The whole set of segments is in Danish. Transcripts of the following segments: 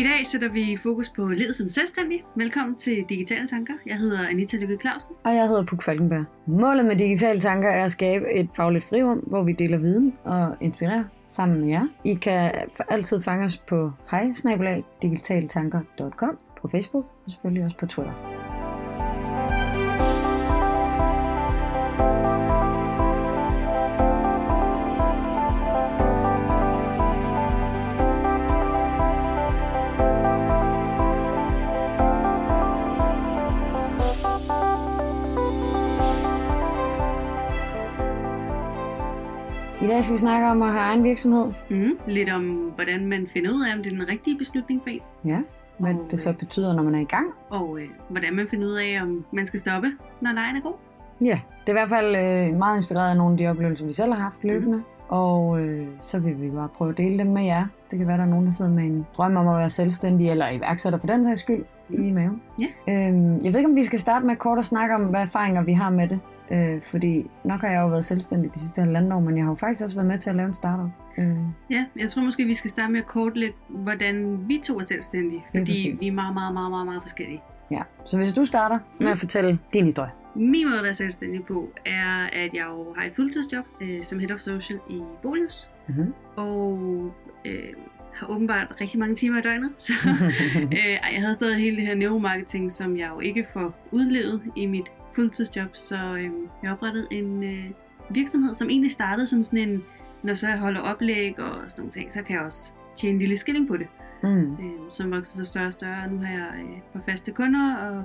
I dag sætter vi fokus på livet som selvstændig. Velkommen til Digitale Tanker. Jeg hedder Anita Lykke Clausen. Og jeg hedder Puk Falkenberg. Målet med Digitale Tanker er at skabe et fagligt frirum, hvor vi deler viden og inspirerer sammen med jer. I kan altid fange os på hej på Facebook og selvfølgelig også på Twitter. Dag skal vi snakke om at have egen virksomhed. Mm, lidt om, hvordan man finder ud af, om det er den rigtige beslutning for en. Ja, hvad og, det så øh, betyder, når man er i gang. Og øh, hvordan man finder ud af, om man skal stoppe, når lejen er god. Ja, det er i hvert fald øh, meget inspireret af nogle af de oplevelser, vi selv har haft løbende. Mm. Og øh, så vil vi bare prøve at dele dem med jer. Det kan være, der er nogen, der sidder med en drøm om at være selvstændig eller iværksætter for den sags skyld i maven. Ja. Øhm, jeg ved ikke, om vi skal starte med kort at snakke om, hvad erfaringer vi har med det. Øh, fordi nok har jeg jo været selvstændig de sidste halvandet år, men jeg har jo faktisk også været med til at lave en startup. Øh. Ja, jeg tror måske, vi skal starte med at kortlægge, hvordan vi to er selvstændige. Fordi vi er meget, meget, meget, meget, meget forskellige. Ja, så hvis du starter med at fortælle din historie. Min måde at være selvstændig på er, at jeg jo har et fuldtidsjob øh, som Head of Social i Bolius. Mm-hmm. Og øh, har åbenbart rigtig mange timer i døgnet. Så øh, jeg havde stadig hele det her neuromarketing, som jeg jo ikke får udlevet i mit fuldtidsjob. Så øh, jeg oprettede en øh, virksomhed, som egentlig startede som sådan en, når så jeg holder oplæg og sådan nogle ting, så kan jeg også tjene en lille skilling på det. Mm. Øh, som vokser så større og større. Nu har jeg øh, på faste kunder og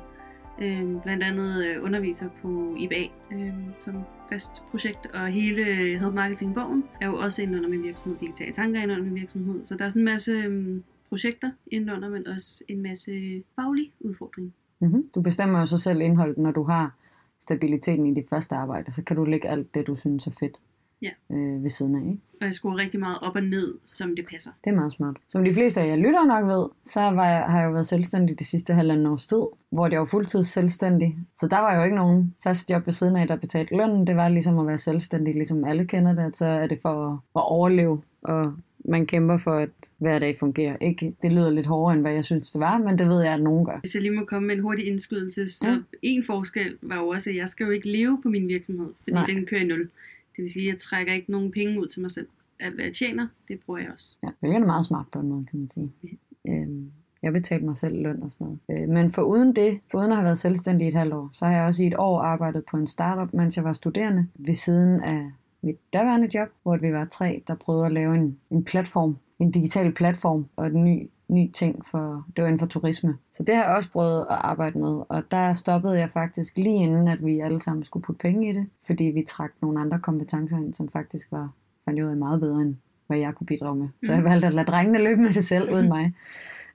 øh, blandt andet øh, underviser på IBA øh, som fast projekt, og hele Health Marketing Bogen er jo også inde under min virksomhed, Digitale Tanker inde under min virksomhed, så der er sådan en masse øh, projekter under, men også en masse faglige udfordringer. Mm-hmm. Du bestemmer jo så selv indholdet, når du har stabiliteten i dit første arbejde, så kan du lægge alt det, du synes er fedt ja. øh, ved siden af. Ikke? Og jeg skruer rigtig meget op og ned, som det passer. Det er meget smart. Som de fleste af jer lytter nok ved, så var jeg, har jeg jo været selvstændig de sidste halvanden års tid, hvor jeg var fuldtids selvstændig. Så der var jo ikke nogen fast job ved siden af, der betalte lønnen. Det var ligesom at være selvstændig, ligesom alle kender det. Så er det for at, at overleve og man kæmper for, at hver dag fungerer. Ikke, det lyder lidt hårdere, end hvad jeg synes, det var, men det ved jeg, at nogen gør. Hvis jeg lige må komme med en hurtig indskydelse, så ja. en forskel var jo også, at jeg skal jo ikke leve på min virksomhed, fordi Nej. den kører i nul. Det vil sige, at jeg trækker ikke nogen penge ud til mig selv. Alt hvad jeg tjener, det bruger jeg også. Ja, det er meget smart på en måde, kan man sige. Ja. Øhm, jeg betalte mig selv løn og sådan noget. Øh, men for uden det, for uden at have været selvstændig i et halvt år, så har jeg også i et år arbejdet på en startup, mens jeg var studerende, ved siden af mit daværende job, hvor vi var tre, der prøvede at lave en, en platform, en digital platform og en ny, ny ting, for, det var inden for turisme. Så det har jeg også prøvet at arbejde med, og der stoppede jeg faktisk lige inden, at vi alle sammen skulle putte penge i det, fordi vi trak nogle andre kompetencer ind, som faktisk var, fandt ud af meget bedre end hvad jeg kunne bidrage med. Så jeg mm. valgte at lade drengene løbe med det selv, uden mig.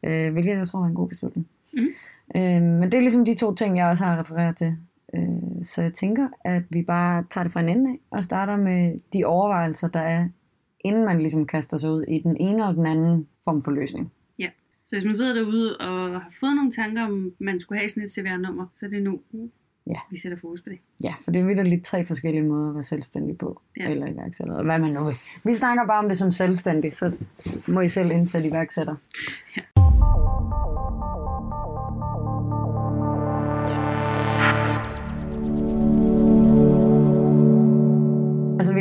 Øh, hvilket jeg tror var en god beslutning. Mm. Øh, men det er ligesom de to ting, jeg også har refereret til. Øh, så jeg tænker, at vi bare tager det fra en ende af, og starter med de overvejelser, der er, inden man ligesom kaster sig ud i den ene og den anden form for løsning. Ja, så hvis man sidder derude og har fået nogle tanker om, man skulle have sådan et CVR-nummer, så er det nu, ja. vi sætter fokus på det. Ja, for det er lidt tre forskellige måder at være selvstændig på, ja. eller iværksætter, eller hvad man nu vil. Vi snakker bare om det som selvstændig, så må I selv indsætte iværksætter. Ja.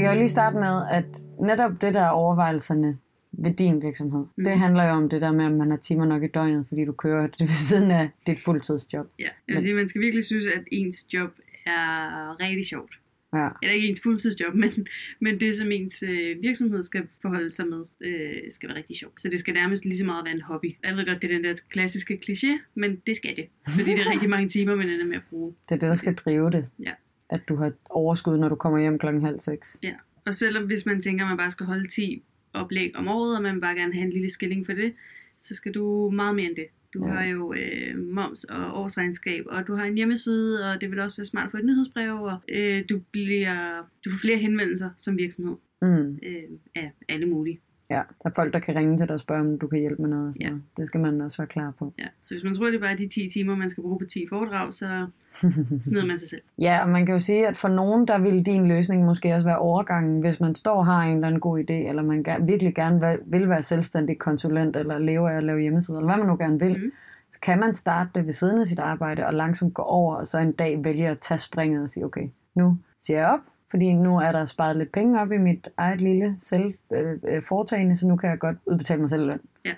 Jo lige starte med, at netop det der overvejelserne ved din virksomhed, mm. det handler jo om det der med, at man har timer nok i døgnet, fordi du kører det ved siden af dit fuldtidsjob. Ja, jeg vil sige, man skal virkelig synes, at ens job er rigtig sjovt. Ja. Eller ikke ens fuldtidsjob, men, men det, som ens øh, virksomhed skal forholde sig med, øh, skal være rigtig sjovt. Så det skal nærmest lige så meget være en hobby. Jeg ved godt, det er den der klassiske kliché, men det skal det. Fordi det er rigtig mange timer, man ender med at bruge. Det er det, der skal drive det. Ja at du har overskud, når du kommer hjem klokken halv seks. Ja, og selvom hvis man tænker, at man bare skal holde 10 oplæg om året, og man bare gerne have en lille skilling for det, så skal du meget mere end det. Du ja. har jo øh, moms og årsregnskab, og du har en hjemmeside, og det vil også være smart at få et nyhedsbrev, og øh, du, bliver, du får flere henvendelser som virksomhed mm. øh, af alle mulige. Ja, der er folk, der kan ringe til dig og spørge, om du kan hjælpe med noget. Og sådan ja. noget. Det skal man også være klar på. Ja, så hvis man tror, det er bare de 10 timer, man skal bruge på 10 foredrag, så snyder man sig selv. Ja, og man kan jo sige, at for nogen, der vil din løsning måske også være overgangen, hvis man står og har en eller anden god idé, eller man virkelig gerne vil være selvstændig konsulent, eller leve af at lave hjemmesider, eller hvad man nu gerne vil. Mm så kan man starte det ved siden af sit arbejde og langsomt gå over, og så en dag vælge at tage springet og sige, okay, nu siger jeg op, fordi nu er der sparet lidt penge op i mit eget lille selv øh, øh foretagende, så nu kan jeg godt udbetale mig selv løn. Ja,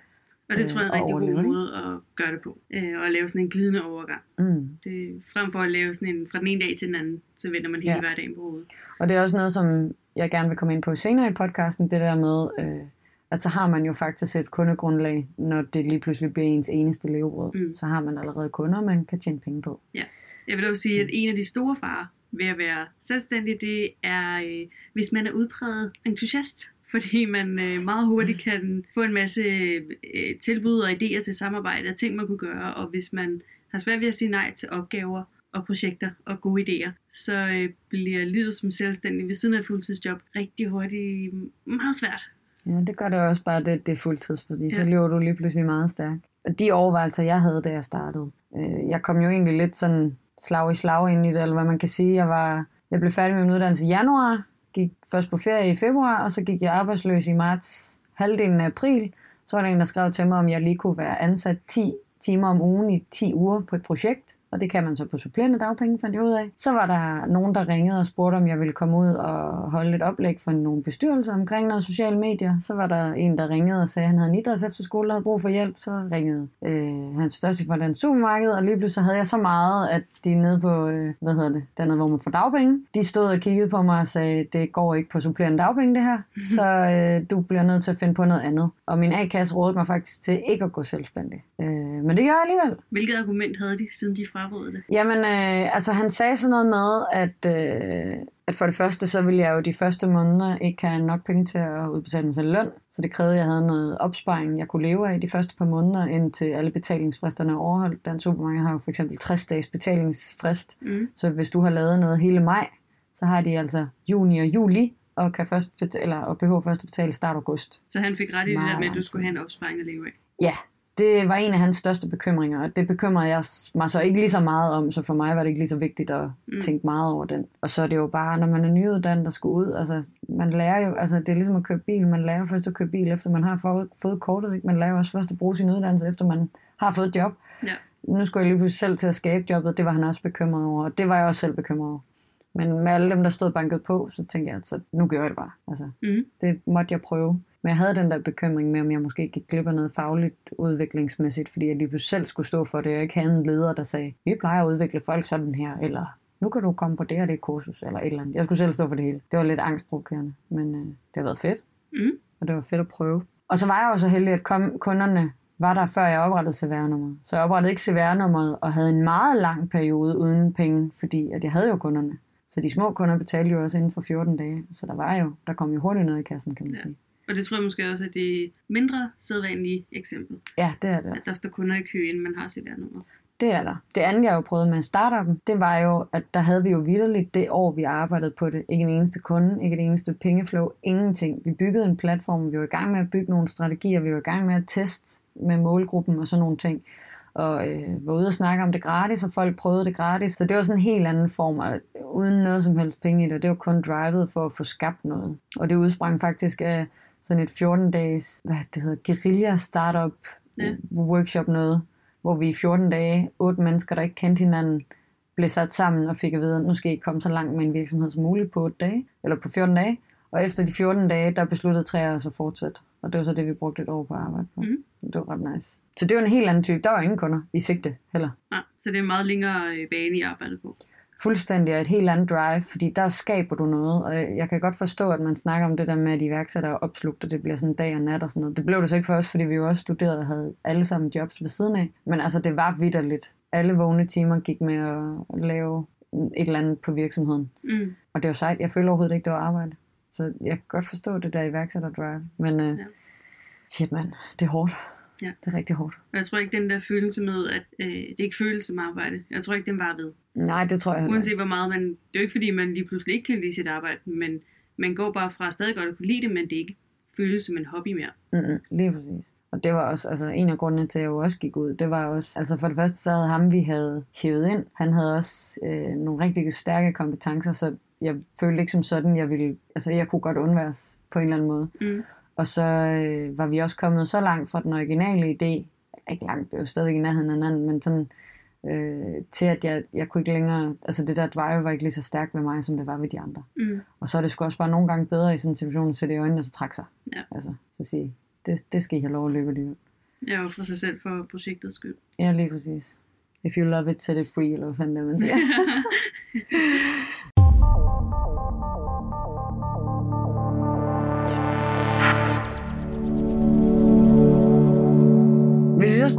og det tror jeg er en rigtig god måde at gøre det på. Øh, og lave sådan en glidende overgang. Mm. Det, frem for at lave sådan en fra den ene dag til den anden, så vender man hele ja. hverdagen på hovedet. Og det er også noget, som jeg gerne vil komme ind på senere i podcasten, det der med, øh, at så har man jo faktisk et kundegrundlag, når det lige pludselig bliver ens eneste levebrød. Mm. Så har man allerede kunder, man kan tjene penge på. Ja, jeg vil også sige, at en af de store farer ved at være selvstændig, det er, øh, hvis man er udpræget entusiast. Fordi man øh, meget hurtigt kan få en masse øh, tilbud og idéer til samarbejde og ting, man kunne gøre. Og hvis man har svært ved at sige nej til opgaver og projekter og gode idéer, så øh, bliver livet som selvstændig ved siden af et fuldtidsjob rigtig hurtigt meget svært. Ja, det gør det også bare, det, det er fuldtids, fordi ja. så lever du lige pludselig meget stærkt. Og de overvejelser, jeg havde, da jeg startede, øh, jeg kom jo egentlig lidt sådan slag i slag ind i det, eller hvad man kan sige. Jeg, var, jeg blev færdig med min uddannelse i januar, gik først på ferie i februar, og så gik jeg arbejdsløs i marts, halvdelen af april. Så var der en, der skrev til mig, om jeg lige kunne være ansat 10 timer om ugen i 10 uger på et projekt og det kan man så på supplerende dagpenge, fandt jeg ud af. Så var der nogen, der ringede og spurgte, om jeg ville komme ud og holde et oplæg for nogle bestyrelser omkring noget sociale medier. Så var der en, der ringede og sagde, at han havde en idræts efterskole, der havde brug for hjælp. Så ringede øh, hans største for den supermarked, og lige pludselig havde jeg så meget, at de nede på, øh, hvad hedder det, dernede, hvor man får dagpenge, de stod og kiggede på mig og sagde, det går ikke på supplerende dagpenge det her, så øh, du bliver nødt til at finde på noget andet. Og min A-kasse rådede mig faktisk til ikke at gå selvstændig. Øh, men det gør jeg alligevel. Hvilket argument havde de, siden de frarådede det? Jamen, øh, altså han sagde sådan noget med, at, øh, at for det første, så ville jeg jo de første måneder ikke have nok penge til at udbetale mig selv løn. Så det krævede, at jeg havde noget opsparing, jeg kunne leve af de første par måneder, indtil alle betalingsfristerne er overholdt. Den supermarked har jo for eksempel 60 dages betalingsfrist. Mm. Så hvis du har lavet noget hele maj, så har de altså juni og juli, og, kan først betale, eller, og behøver først at betale start august. Så han fik ret i det der med, at du skulle have en opsparing at leve af? Ja, det var en af hans største bekymringer, og det bekymrede jeg mig så ikke lige så meget om, så for mig var det ikke lige så vigtigt at mm. tænke meget over den. Og så er det jo bare, når man er nyuddannet og skal ud, altså man lærer jo, altså det er ligesom at køre bil, man lærer først at køre bil, efter man har fået, fået kortet, ikke? man lærer også først at bruge sin uddannelse, efter man har fået et job. Ja. Nu skulle jeg lige pludselig selv til at skabe jobbet, det var han også bekymret over, og det var jeg også selv bekymret over. Men med alle dem, der stod banket på, så tænkte jeg, så nu gør jeg det bare. Altså, mm. Det måtte jeg prøve. Men jeg havde den der bekymring med, om jeg måske gik glip af noget fagligt udviklingsmæssigt, fordi jeg lige selv skulle stå for det, og ikke havde en leder, der sagde, vi plejer at udvikle folk sådan her, eller nu kan du komme på det og det kursus, eller et eller andet. Jeg skulle selv stå for det hele. Det var lidt angstprovokerende, men øh, det har været fedt. Mm. Og det var fedt at prøve. Og så var jeg jo så heldig, at kom, kunderne var der, før jeg oprettede CVR-nummeret. Så jeg oprettede ikke CVR-nummeret og havde en meget lang periode uden penge, fordi at jeg havde jo kunderne. Så de små kunder betalte jo også inden for 14 dage. Så der var jo, der kom jo hurtigt noget i kassen, kan man ja. sige. Og det tror jeg måske også er det mindre sædvanlige eksempel. Ja, det er det. At der står kunder i kø, inden man har CVR-nummer. Det er der. Det andet, jeg jo prøvede med startupen, det var jo, at der havde vi jo vidderligt det år, vi arbejdede på det. Ikke en eneste kunde, ikke en eneste pengeflow, ingenting. Vi byggede en platform, vi var i gang med at bygge nogle strategier, vi var i gang med at teste med målgruppen og sådan nogle ting og øh, var ude og snakke om det gratis, og folk prøvede det gratis. Så det var sådan en helt anden form, og uden noget som helst penge i det. Det var kun drivet for at få skabt noget. Og det udsprang faktisk af sådan et 14-dages, hvad det hedder, guerilla startup ja. workshop noget, hvor vi i 14 dage, otte mennesker, der ikke kendte hinanden, blev sat sammen og fik at vide, at nu skal I komme så langt med en virksomhed som muligt på 8 dage, eller på 14 dage. Og efter de 14 dage, der besluttede tre af os at fortsætte. Og det var så det, vi brugte et år på at arbejde på. Mm. Det var ret nice. Så det var en helt anden type. Der var ingen kunder i sigte heller. Ja, så det er meget længere øh, bane, I arbejdet på. Fuldstændig et helt andet drive, fordi der skaber du noget. Og jeg kan godt forstå, at man snakker om det der med, at iværksættere er opslugt, og det bliver sådan dag og nat og sådan noget. Det blev det så ikke for os, fordi vi jo også studerede og havde alle sammen jobs ved siden af. Men altså, det var vidderligt. Alle vågne timer gik med at lave et eller andet på virksomheden. Mm. Og det var sejt. Jeg føler overhovedet ikke, det var arbejde. Så jeg kan godt forstå det der iværksætter-drive. Men uh, ja. shit mand, det er hårdt. Ja. Det er rigtig hårdt. Jeg tror ikke, den der følelse med, at øh, det ikke føles som arbejde. Jeg tror ikke, den var ved. Nej, det tror jeg heller Uanset hvor meget man... Det er jo ikke, fordi man lige pludselig ikke kan lide sit arbejde, men man går bare fra stadig godt at kunne lide det, men det ikke føles som en hobby mere. Mm-hmm, lige præcis. Og det var også, altså en af grundene til, at jeg jo også gik ud, det var også, altså for det første, så havde ham, vi havde hævet ind, han havde også øh, nogle rigtig stærke kompetencer, så jeg følte ikke som sådan, jeg ville, altså jeg kunne godt undværes på en eller anden måde. Mm. Og så øh, var vi også kommet så langt fra den originale idé, ikke langt, det var stadigvæk i nærheden af hinanden, men sådan, øh, til at jeg, jeg kunne ikke længere, altså det der drive var ikke lige så stærkt ved mig, som det var ved de andre. Mm. Og så er det sgu også bare nogle gange bedre i sådan en situation, at sætte i øjnene og så trække sig. Ja. Altså, så sige, det, det skal I have lov at løbe alligevel. Ja, og for sig selv for projektets skyld. Ja, lige præcis. If you love it, set it free, eller hvad fanden det man siger.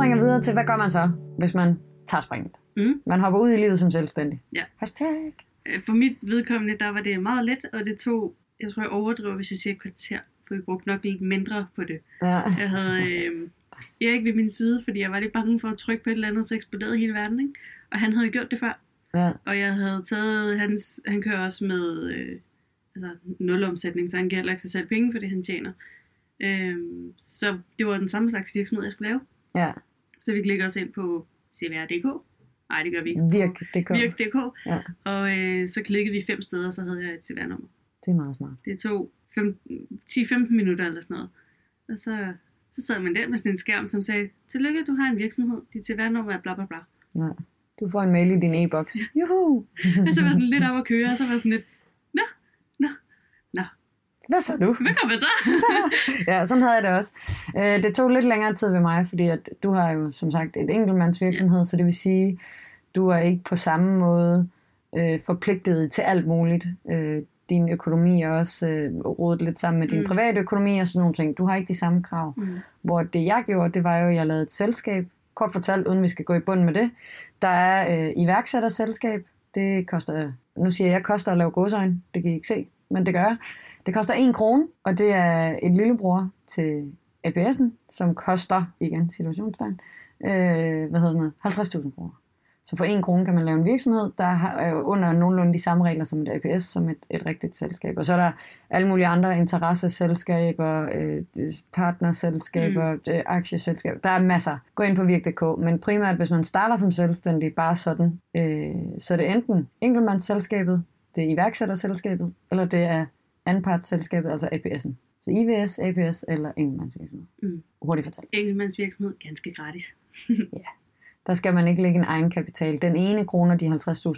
springer videre til, hvad gør man så, hvis man tager springet? Mm. Man hopper ud i livet som selvstændig. Ja. Hashtag. Øh, For mit vedkommende, der var det meget let, og det tog, jeg tror jeg overdriver, hvis jeg siger et kvarter, for vi brugte nok lidt mindre på det. Ja. Jeg havde øh, Erik ved min side, fordi jeg var lidt bange for at trykke på et eller andet, så eksploderede hele verden, ikke? Og han havde gjort det før. Ja. Og jeg havde taget, hans, han kører også med øh, altså nul omsætning, så han giver heller ikke sig selv penge for det, han tjener. Øhm, så det var den samme slags virksomhed, jeg skulle lave. Ja. Så vi klikker os ind på CVR.dk. Nej, det gør vi ikke. Virk.dk. Virk.dk. Ja. Og øh, så klikkede vi fem steder, så havde jeg et CVR-nummer. Det er meget smart. Det tog fem- 10-15 minutter eller sådan noget. Og så, så sad man der med sådan en skærm, som sagde, tillykke, du har en virksomhed, dit CVR-nummer er bla bla bla. Ja. Du får en mail i din e-boks. Juhu! Og så var sådan lidt op at køre, og så var sådan lidt, Hvad så du? hvad kommer så? Ja, sådan havde jeg det også. Øh, Det tog lidt længere tid ved mig, fordi at du har jo som sagt et enkeltmandsvirksomhed, så det vil sige, du er ikke på samme måde øh, forpligtet til alt muligt. Øh, din økonomi er også øh, rodet lidt sammen med din Mm. private økonomi og sådan nogle ting. Du har ikke de samme krav. Mm. Hvor det jeg gjorde, det var jo, at jeg lavede et selskab. Kort fortalt, uden vi skal gå i bund med det. Der er øh, iværksætterselskab. Det koster, nu siger jeg, jeg koster at lave godsøjne. Det kan I ikke se, men det gør jeg. Det koster 1 krone, og det er et lillebror til APS'en, som koster, igen situationstegn, øh, hvad hedder noget, 50.000 kroner. Så for 1 krone kan man lave en virksomhed, der har- er under nogenlunde de samme regler som et APS, som et, et rigtigt selskab. Og så er der alle mulige andre interesseselskaber, øh, partnerselskaber, mm. aktieselskaber. Der er masser. Gå ind på virk.dk, men primært hvis man starter som selvstændig, bare sådan, øh, så er det enten enkeltmandsselskabet, det er iværksætterselskabet, eller det er anpartsselskabet, altså APS'en. Så IVS, APS eller enkeltmandsvirksomhed. Mm. Hurtigt fortalt. Enkeltmandsvirksomhed, ganske gratis. Der skal man ikke lægge en egenkapital. Den ene krone, de 50.000,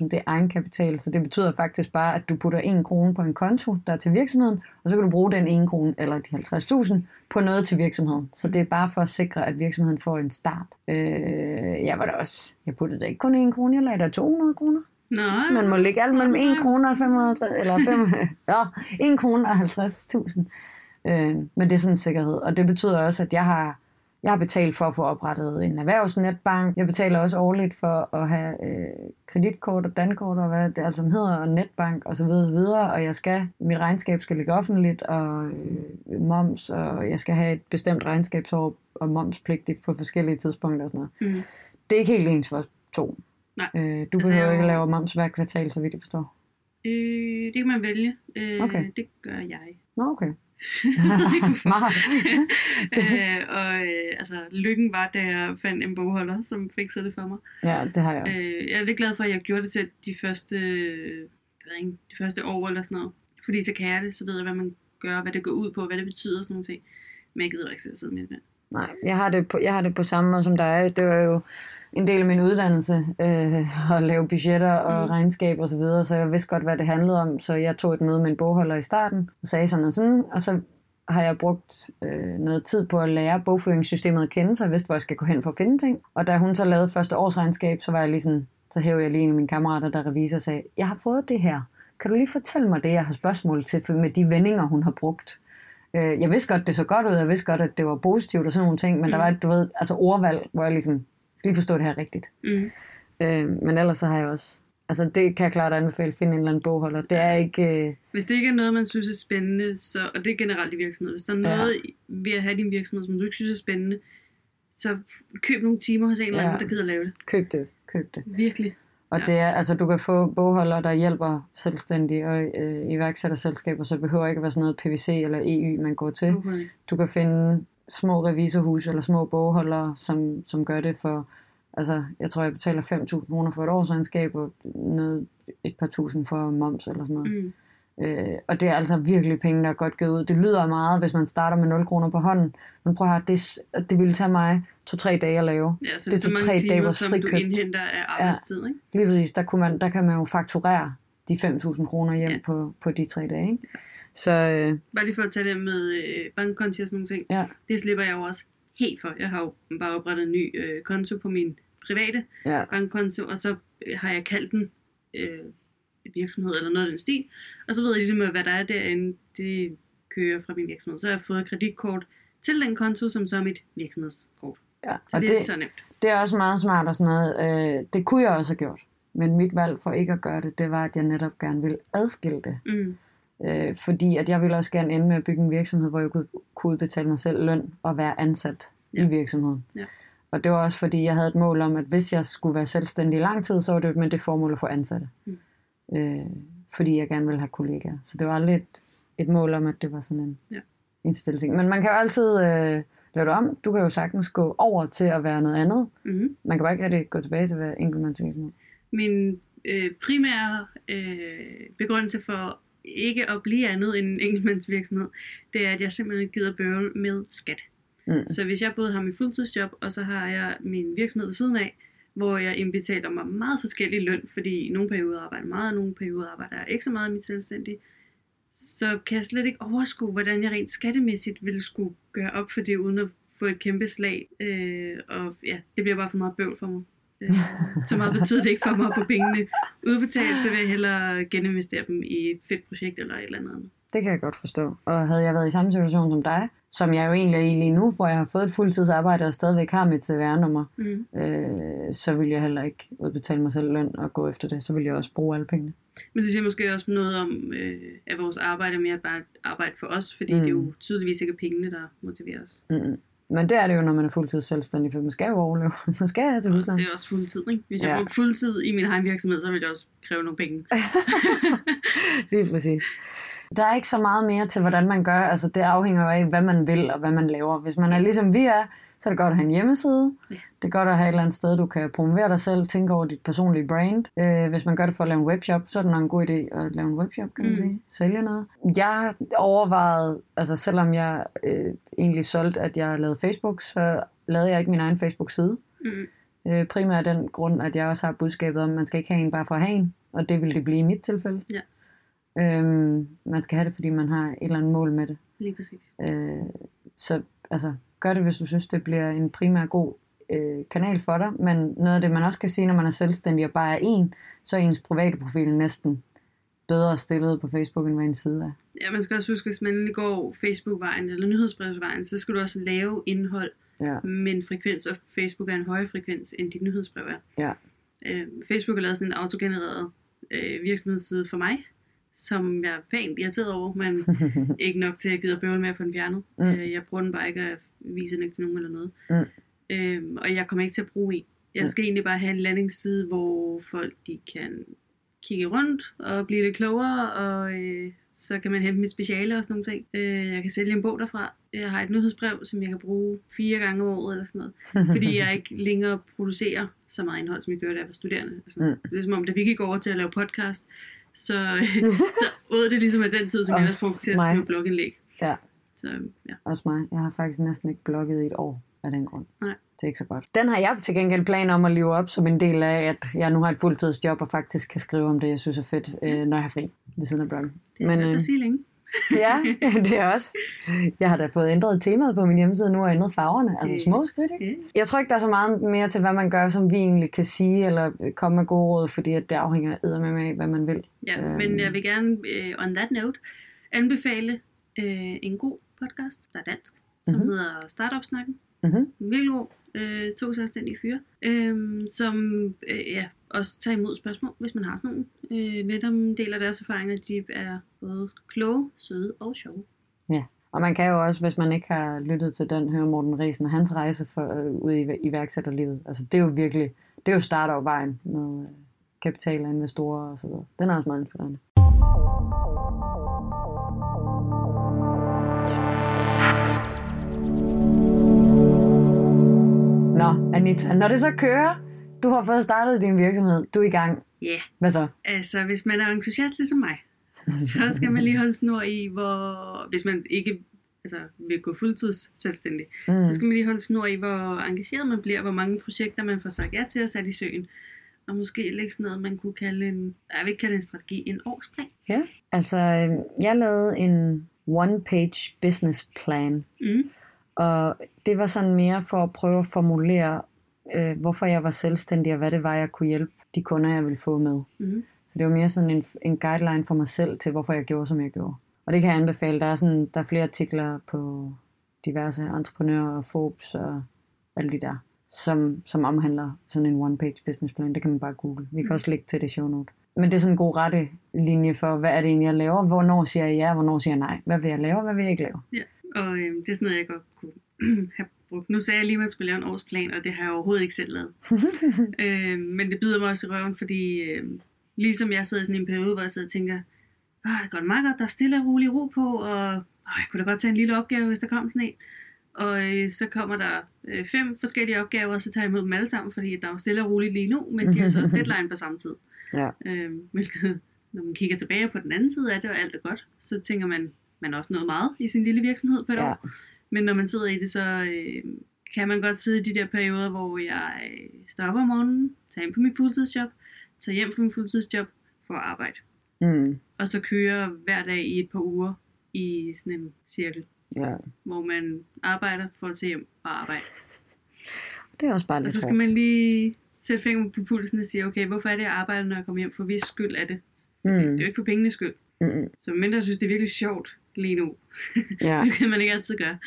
det er egenkapital, så det betyder faktisk bare, at du putter en krone på en konto, der er til virksomheden, og så kan du bruge den ene krone, eller de 50.000, på noget til virksomheden. Så det er bare for at sikre, at virksomheden får en start. Øh, jeg var da også, jeg puttede da ikke kun en krone, jeg lagde der 200 kroner. Nå, Man må lægge alt mellem 1 krone og 550, eller 5, ja, 1 krone og 50.000. Øh, men det er sådan en sikkerhed, og det betyder også, at jeg har, jeg har betalt for at få oprettet en erhvervsnetbank. Jeg betaler også årligt for at have øh, kreditkort og dankort og hvad det alt sammen hedder, og netbank og så videre, og så videre. Og jeg skal, mit regnskab skal ligge offentligt, og øh, moms, og jeg skal have et bestemt regnskabsår og momspligtigt på forskellige tidspunkter og sådan noget. Mm. Det er ikke helt ens for to. Nej. Øh, du Altså, behøver er ikke lave moms hver kvartal, så vidt jeg forstår. Øh, det kan man vælge. Øh, Okay. Det gør jeg. Nå, okay. Smart. øh, og øh, altså, lykken var, da jeg fandt en bogholder, som fikset det for mig. Ja, det har jeg også. Øh, jeg er lidt glad for, at jeg gjorde det til de første, jeg ved ikke, de første år eller sådan noget. Fordi så kan jeg det, så ved jeg, hvad man gør, hvad det går ud på, hvad det betyder og sådan nogle ting. Men jeg gider ikke selv sidde med det. Nej, jeg har, det på, jeg har det på samme måde som dig. Det var jo en del af min uddannelse øh, at lave budgetter og Mm. regnskab og så videre, så jeg vidste godt, hvad det handlede om. Så jeg tog et møde med en bogholder i starten og sagde sådan og sådan, og så har jeg brugt øh, noget tid på at lære bogføringssystemet at kende, så jeg vidste, hvor jeg skal gå hen for at finde ting. Og da hun så lavede første årsregnskab, så var jeg lige sådan, så hævde jeg lige en af mine kammerater, der er revisor, og sagde, jeg har fået det her. Kan du lige fortælle mig det, jeg har spørgsmål til, for med de vendinger, hun har brugt? Øh, jeg vidste godt, det så godt ud, jeg vidste godt, at det var positivt og sådan nogle ting, men mm. der var et, du ved, altså ordvalg, hvor jeg ligesom, lige forstå det her rigtigt. Mm. Øh, men ellers så har jeg også, altså det kan jeg klart anbefale, finde en eller anden bogholder. Det er ikke, øh, Hvis det ikke er noget, man synes er spændende, så, og det er generelt i virksomhed, hvis der er Ja. noget ved at have din virksomhed, som du ikke synes er spændende, så køb nogle timer hos en eller anden, Ja. der gider lave det. køb det, køb det. Virkelig. Og ja. det er, altså, du kan få bogholdere, der hjælper selvstændige og øh, iværksætterselskaber, så det behøver ikke at være sådan noget PVC eller EU, man går til. Okay. Du kan finde små revisorhus eller små bogholdere, som, som gør det for, altså, jeg tror, jeg betaler 5.000 kroner for et årsregnskab, og noget, et par tusind for moms eller sådan noget. Mm. Øh, og det er altså virkelig penge, der er godt givet ud. Det lyder meget, hvis man starter med 0 kroner på hånden. Men prøv at høre, det, det ville tage mig to-tre dage at lave. Ja, så det er to-tre dage, hvor som frikøbt. du indhenter af arbejdstid, ja, ikke? Lige præcis. Der, kunne man, der kan man jo fakturere de 5.000 kroner hjem ja. på, på de tre dage. Ikke? Ja. Så, øh, Bare lige for at tage det med øh, bankkonti og sådan nogle ting. Ja. Det slipper jeg jo også helt for. Jeg har jo bare oprettet en ny øh, konto på min private ja. bankkonto, og så øh, har jeg kaldt den øh, virksomhed eller noget af den stil. Og så ved jeg ligesom, hvad der er derinde, det kører fra min virksomhed. Så har jeg fået kreditkort til den konto, som så er mit virksomhedskort. Ja, så og det, det er så nemt. Det er også meget smart og sådan noget. Øh, det kunne jeg også have gjort. Men mit valg for ikke at gøre det, det var, at jeg netop gerne ville adskille det. Mm. Øh, fordi at jeg ville også gerne ende med at bygge en virksomhed, hvor jeg kunne, kunne udbetale mig selv løn og være ansat ja. i virksomheden. Ja. Og det var også fordi, jeg havde et mål om, at hvis jeg skulle være selvstændig i lang tid, så var det med det formål at få ansatte. Mm. Øh, fordi jeg gerne ville have kollegaer. Så det var aldrig et, et mål om, at det var sådan en, ja. en stille ting. Men man kan jo altid øh, lave det om. Du kan jo sagtens gå over til at være noget andet. Mm-hmm. Man kan bare ikke rigtig gå tilbage til at være enkeltmandsvirksomhed. Min øh, primære øh, begrundelse for ikke at blive andet end en enkeltmandsvirksomhed, det er, at jeg simpelthen gider bøvle med skat. Mm. Så hvis jeg både har mit fuldtidsjob, og så har jeg min virksomhed ved siden af, hvor jeg indbetaler mig meget forskellig løn, fordi i nogle perioder arbejder meget, og nogle perioder arbejder jeg ikke så meget mit selvstændige, så kan jeg slet ikke overskue, hvordan jeg rent skattemæssigt ville skulle gøre op for det, uden at få et kæmpe slag. Øh, og ja, det bliver bare for meget bøvl for mig. Så meget betyder det ikke for mig at få pengene udbetalt, så vil jeg hellere geninvestere dem i et fedt projekt eller et eller andet. Det kan jeg godt forstå. Og havde jeg været i samme situation som dig, som jeg jo egentlig er i lige nu, hvor jeg har fået et fuldtidsarbejde og stadigvæk har mit CVR-nummer, mm. øh, så vil jeg heller ikke udbetale mig selv løn og gå efter det. Så vil jeg også bruge alle pengene. Men det siger måske også noget om, øh, at vores arbejde er mere bare arbejde for os, fordi mm. det er jo tydeligvis ikke pengene, der motiverer os. Mm. Men det er det jo, når man er fuldtid selvstændig, for man skal jo overleve. Man skal have til husleje. Det er også fuldtid, ikke? Hvis jeg ja. brugte fuldtid i min egen virksomhed, så ville jeg også kræve nogle penge. Lige præcis. Der er ikke så meget mere til, hvordan man gør. Altså, det afhænger jo af, hvad man vil og hvad man laver. Hvis man er ligesom vi er, så er det godt at have en hjemmeside. Ja. Det er godt at have et eller andet sted, du kan promovere dig selv, tænke over dit personlige brand. Øh, hvis man gør det for at lave en webshop, så er det nok en god idé at lave en webshop, kan man mm. sige. Sælge noget. Jeg overvejede, altså selvom jeg øh, egentlig solgte, at jeg lavede Facebook, så lavede jeg ikke min egen Facebook-side. Mm. Øh, primært af den grund, at jeg også har budskabet om, at man skal ikke have en bare for at have en. Og det vil det blive i mit tilfælde. Ja. Øhm, man skal have det, fordi man har et eller andet mål med det. Lige præcis. Øh, så altså, gør det, hvis du synes, det bliver en primær god øh, kanal for dig. Men noget af det, man også kan sige, når man er selvstændig og bare er en, så er ens private profil næsten bedre stillet på Facebook, end hvad en side er. Ja, man skal også huske, hvis man lige går Facebook-vejen eller nyhedsbrevsvejen, så skal du også lave indhold ja. med en frekvens, og Facebook er en højere frekvens, end dit nyhedsbrev er. Ja. Øh, Facebook har lavet sådan en autogenereret øh, virksomhedsside for mig, som jeg er pænt irriteret over, men ikke nok til, at gider bøvle med at få den fjernet. Mm. Øh, jeg bruger den bare ikke at vise den ikke til nogen eller noget. Mm. Øhm, og jeg kommer ikke til at bruge en. Jeg skal mm. egentlig bare have en landingsside, hvor folk de kan kigge rundt og blive lidt klogere, og øh, så kan man hente mit speciale og sådan nogle ting. Øh, jeg kan sælge en bog derfra. Jeg har et nyhedsbrev, som jeg kan bruge fire gange om året eller sådan noget. fordi jeg ikke længere producerer så meget indhold, som jeg gjorde, da jeg var studerende. Altså, mm. Det er som om, da vi gik over til at lave podcast, så, så åd det ligesom af den tid, som jeg har brugt til at skrive blogindlæg. Ja. Så, ja. Også mig. Jeg har faktisk næsten ikke blogget i et år af den grund. Nej. Det er ikke så godt. Den har jeg til gengæld planer om at leve op som en del af, at jeg nu har et fuldtidsjob og faktisk kan skrive om det, jeg synes er fedt, øh, når jeg har fri ved siden af bloggen. Det er Men, øh, at sige længe. Ja, det er også. Jeg har da fået ændret temaet på min hjemmeside nu og ændret farverne. Altså små skridt, ikke? Jeg tror ikke, der er så meget mere til, hvad man gør, som vi egentlig kan sige, eller komme med gode råd, fordi at det afhænger med af, hvad man vil. Ja, øhm. men jeg vil gerne, uh, on that note, anbefale uh, en god podcast, der er dansk, som mm-hmm. hedder Startup-snakken. Mm-hmm. Virkelig god. Øh, to selvstændige fyre, øh, som øh, ja, også tager imod spørgsmål, hvis man har sådan nogle. Øh, med dem deler deres erfaringer, de er både kloge, søde og sjove. Ja, og man kan jo også, hvis man ikke har lyttet til den, høre Morten Riesen og hans rejse for, øh, ud i iværksætterlivet. Altså det er jo virkelig, det er jo starter vejen med øh, kapital og investorer og så videre. Den er også meget inspirerende. Nå, Anita, når det så kører, du har fået startet din virksomhed, du er i gang. Ja, yeah. Hvad så? altså hvis man er entusiast ligesom mig, så skal man lige holde snor i, hvor, hvis man ikke altså, vil gå fuldtids selvstændig, mm. så skal man lige holde snor i, hvor engageret man bliver, hvor mange projekter man får sagt ja til at sætte i søen. Og måske lægge sådan noget, man kunne kalde en, jeg vil ikke kalde en strategi, en årsplan. Ja, altså jeg lavede en one-page business plan. Mm. Og det var sådan mere for at prøve at formulere, øh, hvorfor jeg var selvstændig, og hvad det var, jeg kunne hjælpe de kunder, jeg ville få med. Mm. Så det var mere sådan en, en guideline for mig selv til, hvorfor jeg gjorde, som jeg gjorde. Og det kan jeg anbefale. Der er, sådan, der er flere artikler på diverse entreprenører og Forbes og alle de der, som, som omhandler sådan en one-page business plan. Det kan man bare google. Vi kan også lægge til det show note. Men det er sådan en god rette linje for, hvad er det egentlig, jeg laver? Hvornår siger jeg ja, hvornår siger jeg nej? Hvad vil jeg lave, hvad vil jeg ikke lave? Ja, og øh, det er sådan noget, jeg godt kunne have brugt. Nu sagde jeg lige, at man skulle lave en årsplan, og det har jeg overhovedet ikke selv lavet. øh, men det bider mig også i røven, fordi øh, ligesom jeg sidder i sådan en periode, hvor jeg sidder og tænker, Åh, det går meget godt, der er stille og rolig ro på, og åh, jeg kunne da godt tage en lille opgave, hvis der kom sådan en. Og øh, så kommer der øh, fem forskellige opgaver, og så tager jeg imod dem alle sammen, fordi der er jo stille og roligt lige nu, men de har så også deadline på samme tid. Ja. Øh, hvilket, når man kigger tilbage på den anden side af det, og alt er godt, så tænker man, man også noget meget i sin lille virksomhed på et Ja. år. Men når man sidder i det, så øh, kan man godt sidde i de der perioder, hvor jeg øh, stopper om morgenen, tager ind på mit fuldtidsjob, tager hjem fra min fuldtidsjob for at arbejde. Mm. Og så kører hver dag i et par uger i sådan en cirkel, ja. hvor man arbejder for at tage hjem og arbejde. Det er også bare Og lidt så skal hårdt. man lige sætte fingeren på pulsen og sige, okay, hvorfor er det, jeg arbejder, når jeg kommer hjem? For hvis skyld er det. Mm. Det er jo ikke for pengenes skyld. Mm. Så mindre jeg synes, det er virkelig sjovt lige nu, Ja. det kan man ikke altid gøre,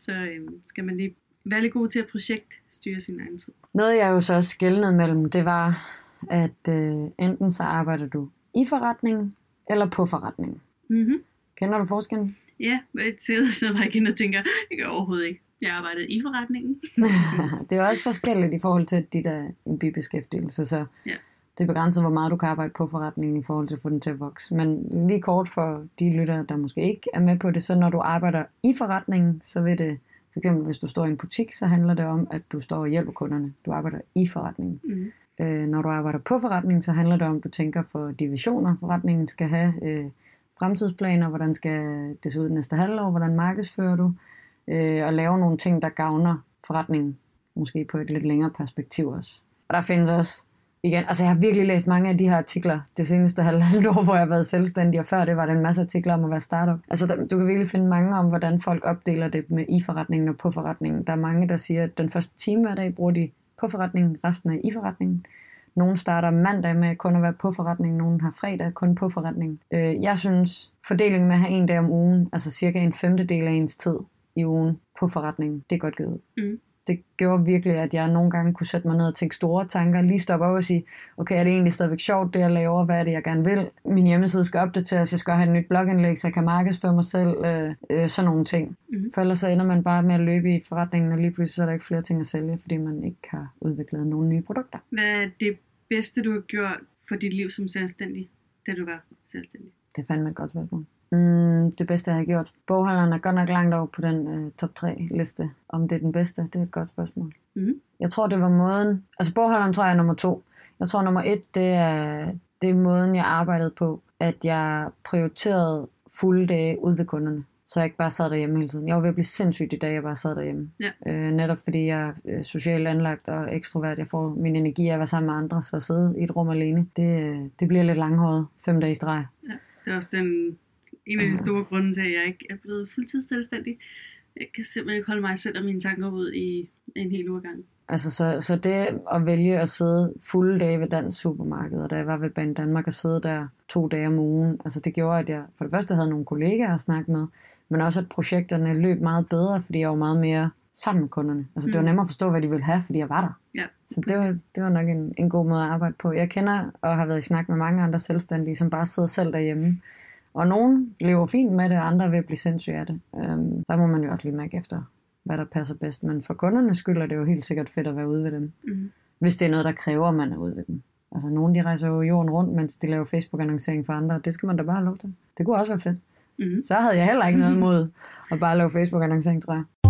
så øhm, skal man lige være lidt god til at projektstyre sin egen tid. Noget jeg jo så også skældnede mellem, det var, at øh, enten så arbejder du i forretningen, eller på forretningen. Mm-hmm. Kender du forskellen? Ja, sidder så bare igen og tænker, det gør jeg overhovedet ikke. Jeg arbejdede i forretningen. det er også forskelligt i forhold til, dit er en bibeskæftigelse, så Ja. Det er begrænset, hvor meget du kan arbejde på forretningen i forhold til at få den til at vokse. Men lige kort for de lyttere, der måske ikke er med på det, så når du arbejder i forretningen, så vil det, for eksempel hvis du står i en butik, så handler det om, at du står og hjælper kunderne. Du arbejder i forretningen. Mm. Øh, når du arbejder på forretningen, så handler det om, at du tænker for de visioner, forretningen skal have, øh, fremtidsplaner, hvordan skal det se ud næste halvår, hvordan markedsfører du, øh, og lave nogle ting, der gavner forretningen, måske på et lidt længere perspektiv også. Og der findes også, igen, altså jeg har virkelig læst mange af de her artikler det seneste halvandet år, hvor jeg har været selvstændig, og før det var der en masse artikler om at være startup. Altså der, du kan virkelig finde mange om, hvordan folk opdeler det med i forretningen og på forretningen. Der er mange, der siger, at den første time hver dag bruger de på forretningen, resten er i forretningen. Nogle starter mandag med kun at være på forretningen, nogle har fredag kun på forretningen. Øh, jeg synes, fordelingen med at have en dag om ugen, altså cirka en femtedel af ens tid i ugen på forretningen, det er godt givet. Mm. Det gjorde virkelig, at jeg nogle gange kunne sætte mig ned og tænke store tanker, lige stoppe op og sige, okay, er det egentlig stadigvæk sjovt, det jeg laver, hvad er det, jeg gerne vil? Min hjemmeside skal opdateres, jeg skal have et nyt blogindlæg, så jeg kan markedsføre mig selv, øh, øh, sådan nogle ting. Mhm. For ellers så ender man bare med at løbe i forretningen, og lige pludselig så er der ikke flere ting at sælge, fordi man ikke har udviklet nogle nye produkter. Hvad er det bedste, du har gjort for dit liv som selvstændig, da du var selvstændig? Det er fandme et godt spørgsmål. Mm, det bedste, jeg har gjort. Bogholderen er godt nok langt over på den øh, top 3 liste. Om det er den bedste, det er et godt spørgsmål. Mhm. Jeg tror, det var måden... Altså bogholderen tror jeg er nummer to. Jeg tror, nummer et, det er, det er måden, jeg arbejdede på. At jeg prioriterede fulde dage ude ved kunderne. Så jeg ikke bare sad derhjemme hele tiden. Jeg var ved at blive sindssyg de dage, jeg bare sad derhjemme. Ja. Øh, netop fordi jeg er øh, socialt anlagt og ekstrovert. Jeg får min energi af at være sammen med andre, så at sidde i et rum alene, det, øh, det bliver lidt langhåret. Fem dage i streg. Det er også den, en af de store grunde til, at jeg ikke er blevet fuldtids selvstændig. Jeg kan simpelthen ikke holde mig selv og mine tanker ud i en hel uge ad gangen. Altså, så, så det at vælge at sidde fulde dage ved dansk supermarked, og da jeg var ved Bane Danmark og sidde der to dage om ugen, altså det gjorde, at jeg for det første havde nogle kollegaer at snakke med, men også at projekterne løb meget bedre, fordi jeg var meget mere sammen med kunderne. Altså det var Mm. nemmere at forstå, hvad de ville have, fordi jeg var der. Ja. Så det var, det var nok en, en god måde at arbejde på. Jeg kender og har været i snak med mange andre selvstændige, som bare sidder selv derhjemme. Og nogen lever fint med det, og andre at blive sindssyge af det. Øhm, der må man jo også lige mærke efter, hvad der passer bedst. Men for kundernes skyld er det jo helt sikkert fedt at være ude ved dem. Mm. Hvis det er noget, der kræver, at man er ude ved dem. Altså, nogen de rejser jo jorden rundt, mens de laver Facebook-annoncering for andre. Det skal man da bare have lov til. Det kunne også være fedt. Mm-hmm. Så havde jeg heller ikke noget imod at bare lave Facebook-annoncering, tror jeg.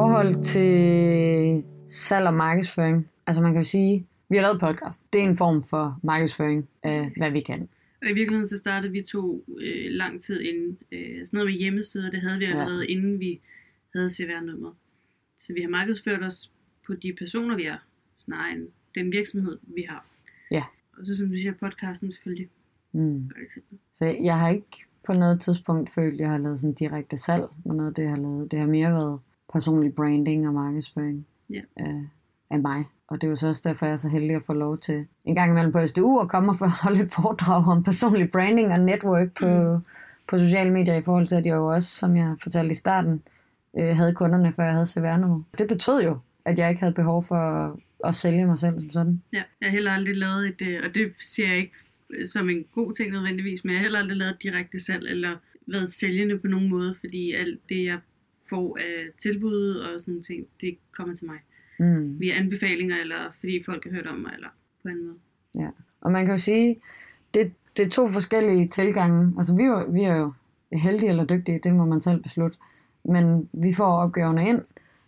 Forhold til salg og markedsføring, altså man kan jo sige, vi har lavet podcast. Det er en form for markedsføring af, hvad vi kan. Og i virkeligheden så startede vi to øh, lang tid inden. Øh, sådan noget med hjemmesider, det havde vi allerede, ja. inden vi havde CVR-nummer. Så vi har markedsført os på de personer, vi er, snarere end den virksomhed, vi har. Ja. Og så som du siger, podcasten selvfølgelig. Mm. Så jeg har ikke på noget tidspunkt følt, at jeg har lavet sådan direkte salg med noget, det jeg har lavet. Det har mere været personlig branding og markedsføring ja. af, af mig. Og det er jo så også derfor, jeg er så heldig at få lov til en gang imellem på SDU at komme og holde et foredrag om personlig branding og network på, mm. på sociale medier i forhold til, at jeg jo også, som jeg fortalte i starten, øh, havde kunderne, før jeg havde cvr Det betød jo, at jeg ikke havde behov for at, at sælge mig selv som sådan. Ja, jeg har heller aldrig lavet et, øh, og det siger jeg ikke som en god ting nødvendigvis, men jeg har heller aldrig lavet direkte salg eller været sælgende på nogen måde, fordi alt det, jeg får af tilbud og sådan nogle ting, det kommer til mig mm. via anbefalinger, eller fordi folk har hørt om mig, eller på en måde. Ja, og man kan jo sige, det, det er to forskellige tilgange. Altså vi er, vi er jo heldige eller dygtige, det må man selv beslutte. Men vi får opgaverne ind,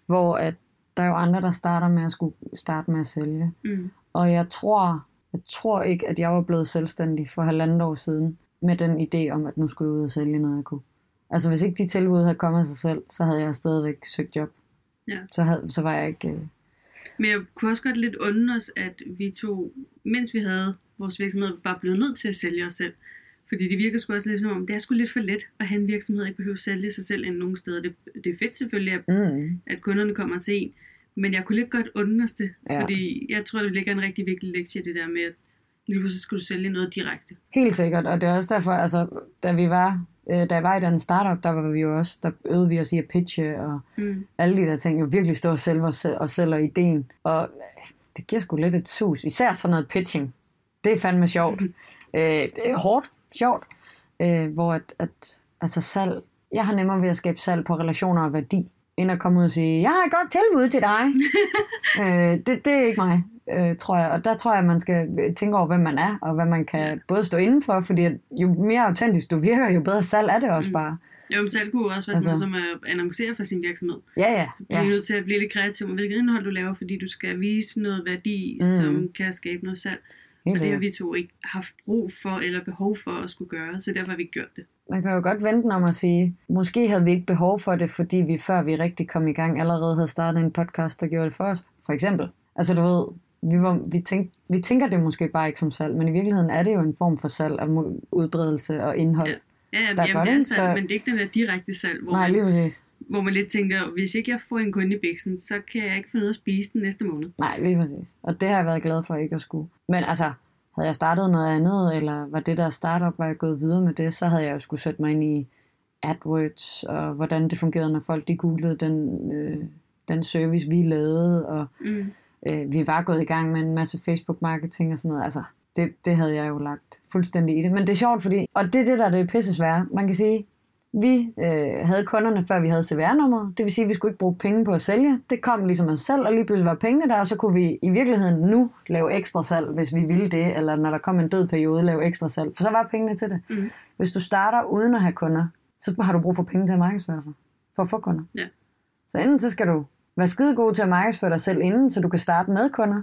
hvor at der er jo andre, der starter med at skulle starte med at sælge. Mm. Og jeg tror, jeg tror ikke, at jeg var blevet selvstændig for halvandet år siden med den idé om, at nu skulle jeg ud og sælge noget, jeg kunne. Altså hvis ikke de tilbud havde kommet af sig selv, så havde jeg stadigvæk søgt job. Ja. Så, havde, så var jeg ikke... Øh, men jeg kunne også godt lidt undre os, at vi to, mens vi havde vores virksomhed, bare blev nødt til at sælge os selv. Fordi det virker sgu også lidt som om, det er sgu lidt for let at have en virksomhed, ikke behøver at sælge sig selv end nogen steder. Det, det er fedt selvfølgelig, at, mm. at kunderne kommer til en. Men jeg kunne lidt godt undre det, ja. fordi jeg tror, det ligger en rigtig vigtig lektie, det der med, at lige pludselig skulle du sælge noget direkte. Helt sikkert, og det er også derfor, altså, da vi var øh, da jeg var i den startup, der var vi jo også, der øvede vi os i at pitche, og mm. alle de der ting, jo virkelig stå og sælge os, og sælge ideen. Og øh, det giver sgu lidt et sus, især sådan noget pitching. Det er fandme sjovt. Mm. Øh, det er hårdt, sjovt. Øh, hvor at, at, altså salg, jeg har nemmere ved at skabe salg på relationer og værdi, end at komme ud og sige, jeg har et godt tilbud til dig. øh, det, det er ikke mig øh, tror jeg. Og der tror jeg, at man skal tænke over, hvem man er, og hvad man kan både stå indenfor, fordi jo mere autentisk du virker, jo bedre salg er det også mm. bare. Jo, men salg kunne også være altså, sådan noget som at annoncere for sin virksomhed. Ja, ja. Du er nødt til at blive lidt kreativ med, hvilket indhold du laver, fordi du skal vise noget værdi, mm. som kan skabe noget salg. Helt og det har vi to ikke haft brug for eller behov for at skulle gøre, så derfor har vi ikke gjort det. Man kan jo godt vente om at sige, måske havde vi ikke behov for det, fordi vi før vi rigtig kom i gang, allerede havde startet en podcast, der gjorde det for os. For eksempel. Altså du ved, vi, var, vi, tænk, vi tænker det måske bare ikke som salg, men i virkeligheden er det jo en form for salg af udbredelse og indhold. Ja. Ja, ja der jamen, det er salg, så... men det er ikke den der direkte salg, hvor, Nej, lige præcis. Man, hvor man lidt tænker, hvis ikke jeg får en kunde i bæksen, så kan jeg ikke ud af at spise den næste måned. Nej, lige præcis. Og det har jeg været glad for ikke at skulle. Men altså, havde jeg startet noget andet, eller var det der startup, var jeg gået videre med det, så havde jeg jo skulle sætte mig ind i AdWords, og hvordan det fungerede, når folk de googlede den, øh, den service, vi lavede, og mm øh, vi var gået i gang med en masse Facebook-marketing og sådan noget. Altså, det, det havde jeg jo lagt fuldstændig i det. Men det er sjovt, fordi, og det er det, der er det pisse svære. Man kan sige, vi øh, havde kunderne, før vi havde CVR-nummeret. Det vil sige, at vi skulle ikke bruge penge på at sælge. Det kom ligesom af sig selv, og lige pludselig var pengene der, og så kunne vi i virkeligheden nu lave ekstra salg, hvis vi ville det, eller når der kom en død periode, lave ekstra salg. For så var pengene til det. Mm. Hvis du starter uden at have kunder, så har du brug for penge til at markedsføre for, for at få kunder. Ja. Så enten så skal du Vær skide god til at markedsføre dig selv inden, så du kan starte med kunder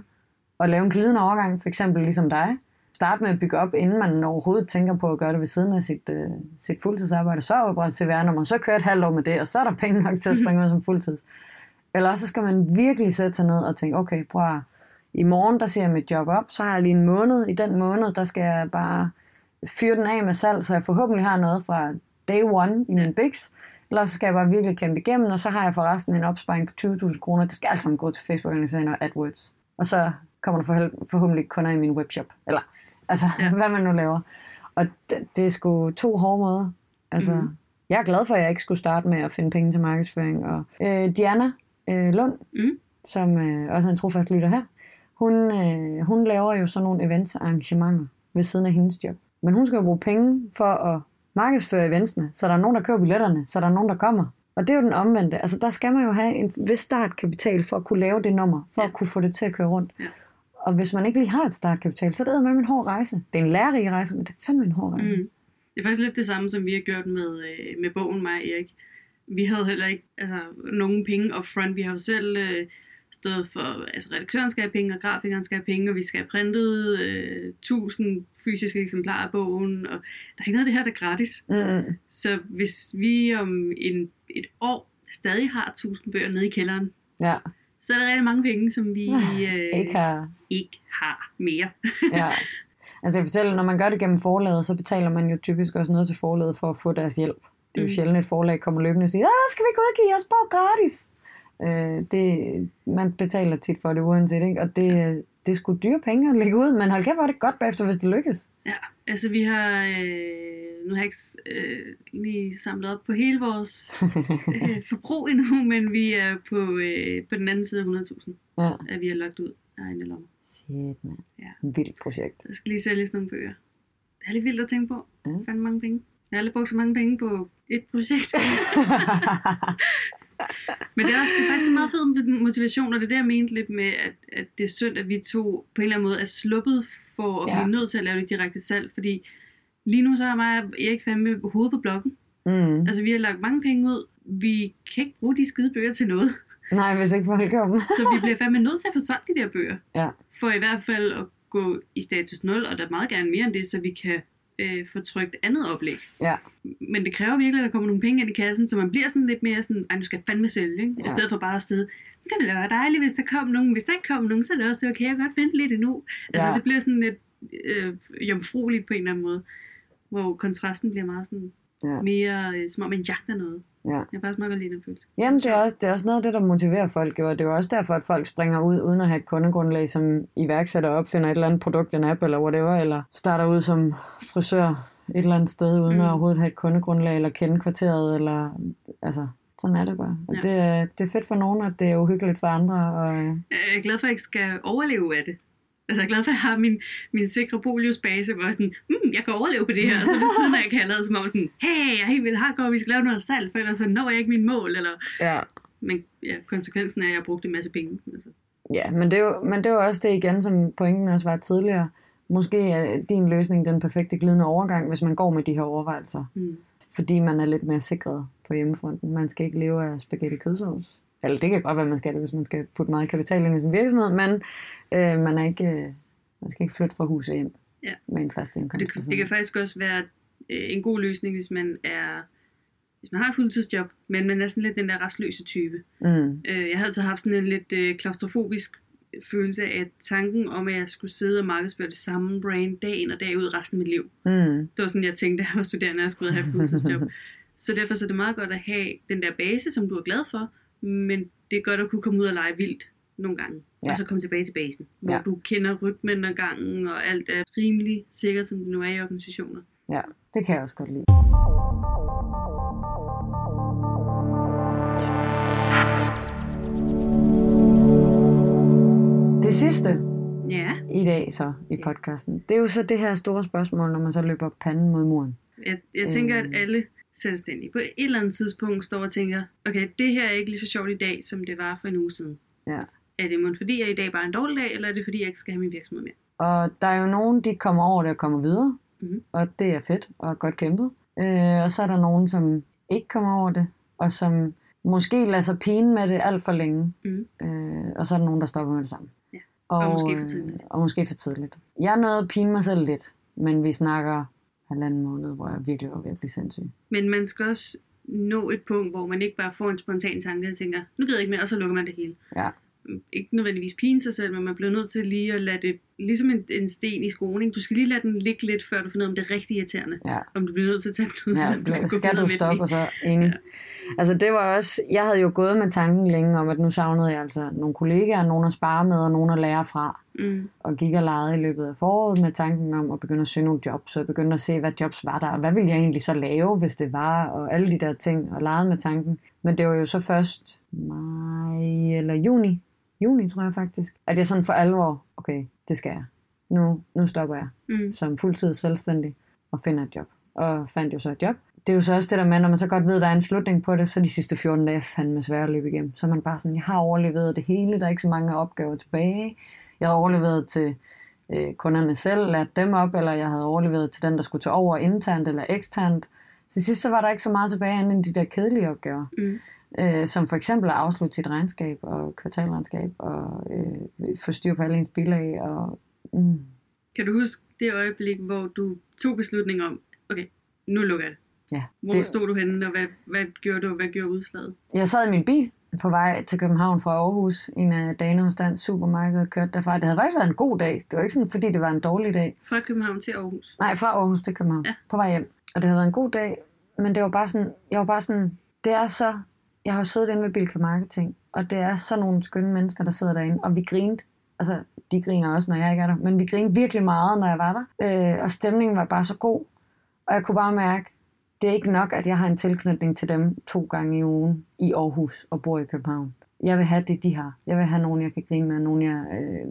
og lave en glidende overgang, for eksempel ligesom dig. Start med at bygge op, inden man overhovedet tænker på at gøre det ved siden af sit, uh, sit fuldtidsarbejde. Så oprette CVR-nummer, så kører et halvt år med det, og så er der penge nok til at springe ud som fuldtids. Eller så skal man virkelig sætte sig ned og tænke, okay, prøv at, i morgen der ser jeg mit job op, så har jeg lige en måned. I den måned, der skal jeg bare fyre den af med salg, så jeg forhåbentlig har noget fra day one i min bigs. Eller så skal jeg bare virkelig kæmpe igennem, og så har jeg forresten en opsparing på 20.000 kroner. Det skal alt sammen gå til Facebook-organiseringen og AdWords. Og så kommer der forhåbentlig kunder i min webshop. Eller, altså, ja. hvad man nu laver. Og det, det er sgu to hårde måder. Altså, mm. jeg er glad for, at jeg ikke skulle starte med at finde penge til markedsføring. Og øh, Diana øh, Lund, mm. som øh, også er en trofast lytter her, hun, øh, hun laver jo sådan nogle events arrangementer ved siden af hendes job. Men hun skal jo bruge penge for at markedsføre eventsene, så der er nogen, der køber billetterne, så der er nogen, der kommer. Og det er jo den omvendte. Altså der skal man jo have en vis startkapital for at kunne lave det nummer, for ja. at kunne få det til at køre rundt. Ja. Og hvis man ikke lige har et startkapital, så er det med en hård rejse. Det er en lærerig rejse, men det er fandme en hård rejse. Mm. Det er faktisk lidt det samme, som vi har gjort med, øh, med bogen, mig og Erik. Vi havde heller ikke altså, nogen penge upfront. Vi har jo selv øh, stået for, altså redaktøren skal have penge, og grafikeren skal have penge, og vi skal have printet øh, 1000 fysiske eksemplarer af bogen, og der er ikke noget af det her, der er gratis. Mm. Så hvis vi om en, et år stadig har 1000 bøger nede i kælderen, ja. Så er der rigtig mange penge, som vi øh, ikke, har. ikke har mere. ja. Altså jeg fortæller, når man gør det gennem forlaget, så betaler man jo typisk også noget til forlaget for at få deres hjælp. Det er jo mm. sjældent, et forlag kommer løbende og siger, ah, skal vi gå og give os bog gratis? Øh, det, man betaler tit for det uanset, ikke? og det, det er sgu dyre penge at lægge ud, men hold kæft, hvor er det godt bagefter, hvis det lykkes. Ja, altså vi har, øh, nu har jeg ikke øh, lige samlet op på hele vores øh, forbrug endnu, men vi er på, øh, på den anden side af 100.000, ja. at vi har lagt ud af egne lommer. Shit, man. Ja. Vildt projekt. Jeg skal lige sælge sådan nogle bøger. Det er lidt vildt at tænke på. Ja. Fandme mange penge. Jeg har aldrig brugt så mange penge på et projekt. Men det er, også, det er faktisk en meget fed motivation, og det er det, jeg mente lidt med, at, at det er synd, at vi to på en eller anden måde er sluppet for at ja. blive nødt til at lave det direkte salg, fordi lige nu så er mig og Erik fandme hovedet på blokken. Mm. Altså vi har lagt mange penge ud, vi kan ikke bruge de skide bøger til noget. Nej, hvis ikke folk kommer. så vi bliver fandme nødt til at få solgt de der bøger. Ja. For i hvert fald at gå i status 0, og der er meget gerne mere end det, så vi kan øh, få trykt andet oplæg. Ja. Men det kræver virkelig, at der kommer nogle penge ind i kassen, så man bliver sådan lidt mere sådan, ej, nu skal jeg fandme sælge, ikke? Ja. i stedet for bare at sidde, det ville være dejligt, hvis der kom nogen. Hvis der ikke kom nogen, så er det også okay, jeg kan godt vente lidt endnu. Altså ja. det bliver sådan lidt øh, jomfrueligt på en eller anden måde, hvor kontrasten bliver meget sådan, ja. mere øh, som om man jagter noget. Ja. Jeg er faktisk meget godt lide den følelse. Jamen, det er, også, det er også noget af det, der motiverer folk. Og det er jo også derfor, at folk springer ud, uden at have et kundegrundlag, som iværksætter opfinder et eller andet produkt, en app eller whatever, eller starter ud som frisør et eller andet sted, uden mm. at overhovedet have et kundegrundlag, eller kende kvarteret, eller altså, sådan er det bare. Og ja. det, er, det er fedt for nogen, og det er uhyggeligt for andre. Og... Jeg er glad for, at jeg ikke skal overleve af det. Altså jeg er glad for, at jeg har min, min sikre base, hvor jeg sådan, hmm, jeg kan overleve på det her. Og så ved siden af, jeg kan have som om sådan, hey, jeg er helt vildt hardcore, vi skal lave noget salg, for ellers så når jeg ikke min mål. Eller... Ja. Men ja, konsekvensen er, at jeg har brugt en masse penge. Altså. Ja, men det, er jo, men det er jo også det igen, som pointen også var tidligere. Måske er din løsning den perfekte glidende overgang, hvis man går med de her overvejelser. Mm. Fordi man er lidt mere sikret på hjemmefronten. Man skal ikke leve af spaghetti kødsovs. Eller det kan godt være, man skal det, hvis man skal putte meget kapital ind i sin virksomhed, men øh, man, er ikke, øh, man skal ikke flytte fra huset hjem ja. med en fast indkomst. Det, det kan faktisk også være øh, en god løsning, hvis man er hvis man har et fuldtidsjob, men man er sådan lidt den der restløse type. Mm. Øh, jeg havde altså haft sådan en lidt øh, klaustrofobisk følelse af tanken om, at jeg skulle sidde og markedsføre det samme brand dag ind og dag ud resten af mit liv. Mm. Det var sådan, jeg tænkte, da jeg var studerende, at jeg skulle have et fuldtidsjob. så derfor så er det meget godt at have den der base, som du er glad for, men det er godt at kunne komme ud og lege vildt nogle gange, ja. og så komme tilbage til basen, hvor ja. du kender rytmen og gangen, og alt er rimelig sikkert, som det nu er i organisationer. Ja, det kan jeg også godt lide. Det sidste ja. i dag så i podcasten, det er jo så det her store spørgsmål, når man så løber panden mod muren. Jeg, jeg tænker, at øhm. alle selvstændig på et eller andet tidspunkt står og tænker, okay, det her er ikke lige så sjovt i dag, som det var for en uge siden. Ja. Er det måske fordi, jeg i dag bare er en dårlig dag, eller er det fordi, jeg ikke skal have min virksomhed mere? Og der er jo nogen, de kommer over det og kommer videre, mm-hmm. og det er fedt og godt kæmpet. Øh, og så er der nogen, som ikke kommer over det, og som måske lader sig pine med det alt for længe. Mm. Øh, og så er der nogen, der stopper med det samme. Ja. Og, og måske for tidligt. Og måske for tidligt. Jeg nåede at pine mig selv lidt, men vi snakker halvanden måned, hvor jeg virkelig var ved at blive sindssyg. Men man skal også nå et punkt, hvor man ikke bare får en spontan tanke og tænker, nu gider jeg ikke mere, og så lukker man det hele. Ja. Ikke nødvendigvis pine sig selv, men man bliver nødt til lige at lade det, ligesom en, en sten i skolen, ikke? du skal lige lade den ligge lidt, før du finder om det er rigtig irriterende. Ja. Om du bliver nødt til at tage den ud. Ja, du skal du stoppe, og så ingen. Ja. Altså det var også, jeg havde jo gået med tanken længe om, at nu savnede jeg altså nogle kollegaer, nogen at spare med, og nogen at lære fra. Mm. Og gik og legede i løbet af foråret med tanken om at begynde at søge nogle jobs, og begyndte at se, hvad jobs var der, og hvad ville jeg egentlig så lave, hvis det var, og alle de der ting, og legede med tanken. Men det var jo så først maj eller juni, juni tror jeg faktisk, at jeg sådan for alvor, okay, det skal jeg. Nu, nu stopper jeg mm. som fuldtid selvstændig og finder et job og fandt jo så et job det er jo så også det der med, når man så godt ved, at der er en slutning på det, så de sidste 14 dage fandme svært at løbe igennem. Så er man bare sådan, jeg har overlevet det hele, der er ikke så mange opgaver tilbage. Jeg har overlevet til øh, kunderne selv, lært dem op, eller jeg havde overlevet til den, der skulle tage over internt eller eksternt. Så sidst så var der ikke så meget tilbage end de der kedelige opgaver. Mm. Øh, som for eksempel at afslutte sit regnskab og kvartalregnskab og øh, få styr på alle ens bilag. Og, mm. Kan du huske det øjeblik, hvor du tog beslutning om, okay, nu lukker jeg det? Ja, Hvor det... stod du henne, og hvad, hvad gjorde du, hvad gjorde udslaget? Jeg sad i min bil på vej til København fra Aarhus. En af dagene hos Dansk Supermarked kørte derfra. Det havde faktisk været en god dag. Det var ikke sådan, fordi det var en dårlig dag. Fra København til Aarhus? Nej, fra Aarhus til København. Ja. På vej hjem. Og det havde været en god dag. Men det var bare sådan, jeg var bare sådan, det er så, jeg har jo siddet inde ved Bilka Marketing, og det er så nogle skønne mennesker, der sidder derinde, og vi grinede. Altså, de griner også, når jeg ikke er der, men vi grinede virkelig meget, når jeg var der. Øh, og stemningen var bare så god. Og jeg kunne bare mærke, det er ikke nok, at jeg har en tilknytning til dem to gange i ugen i Aarhus og bor i København. Jeg vil have det, de har. Jeg vil have nogen, jeg kan grine med, nogen, jeg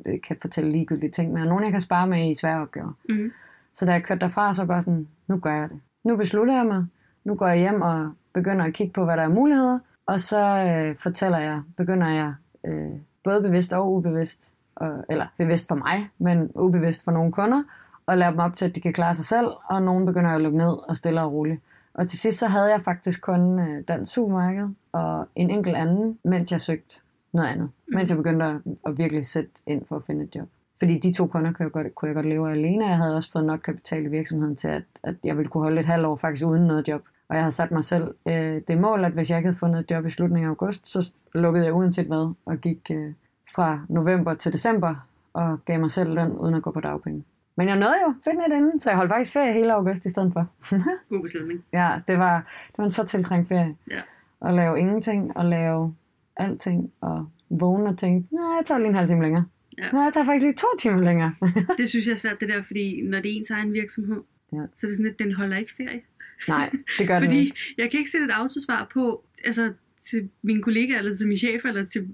øh, kan fortælle ligegyldige ting med, og nogen, jeg kan spare med i svære opgaver. Mm. Så da jeg kørte derfra, så var sådan, nu gør jeg det. Nu beslutter jeg mig. Nu går jeg hjem og begynder at kigge på, hvad der er muligheder. Og så øh, fortæller jeg, begynder jeg øh, både bevidst og ubevidst, og, eller bevidst for mig, men ubevidst for nogle kunder, og lære dem op til, at de kan klare sig selv, og nogen begynder at lukke ned og stille og roligt. Og til sidst så havde jeg faktisk kun øh, Dansk Supermarked og en enkelt anden, mens jeg søgte noget andet. Mm. Mens jeg begyndte at, at virkelig sætte ind for at finde et job. Fordi de to kunder kunne jeg godt, kunne jeg godt leve af alene. Jeg havde også fået nok kapital i virksomheden til, at, at jeg ville kunne holde et halvt år faktisk uden noget job. Og jeg havde sat mig selv øh, det mål, at hvis jeg ikke havde fundet et job i slutningen af august, så lukkede jeg uanset hvad og gik øh, fra november til december og gav mig selv løn uden at gå på dagpenge. Men jeg nåede jo fitnet inden, så jeg holdt faktisk ferie hele august i stedet for. God beslutning. Ja, det var, det var en så tiltrængt ferie. Ja. At lave ingenting, og lave alting, og vågne og tænke, nej, jeg tager lige en halv time længere. Ja. Nej, jeg tager faktisk lige to timer længere. det synes jeg er svært, det der, fordi når det er ens egen virksomhed, ja. så er det sådan, at den holder ikke ferie. Nej, det gør den Fordi ikke. jeg kan ikke sætte et autosvar på, altså til min kollega, eller til min chef, eller til,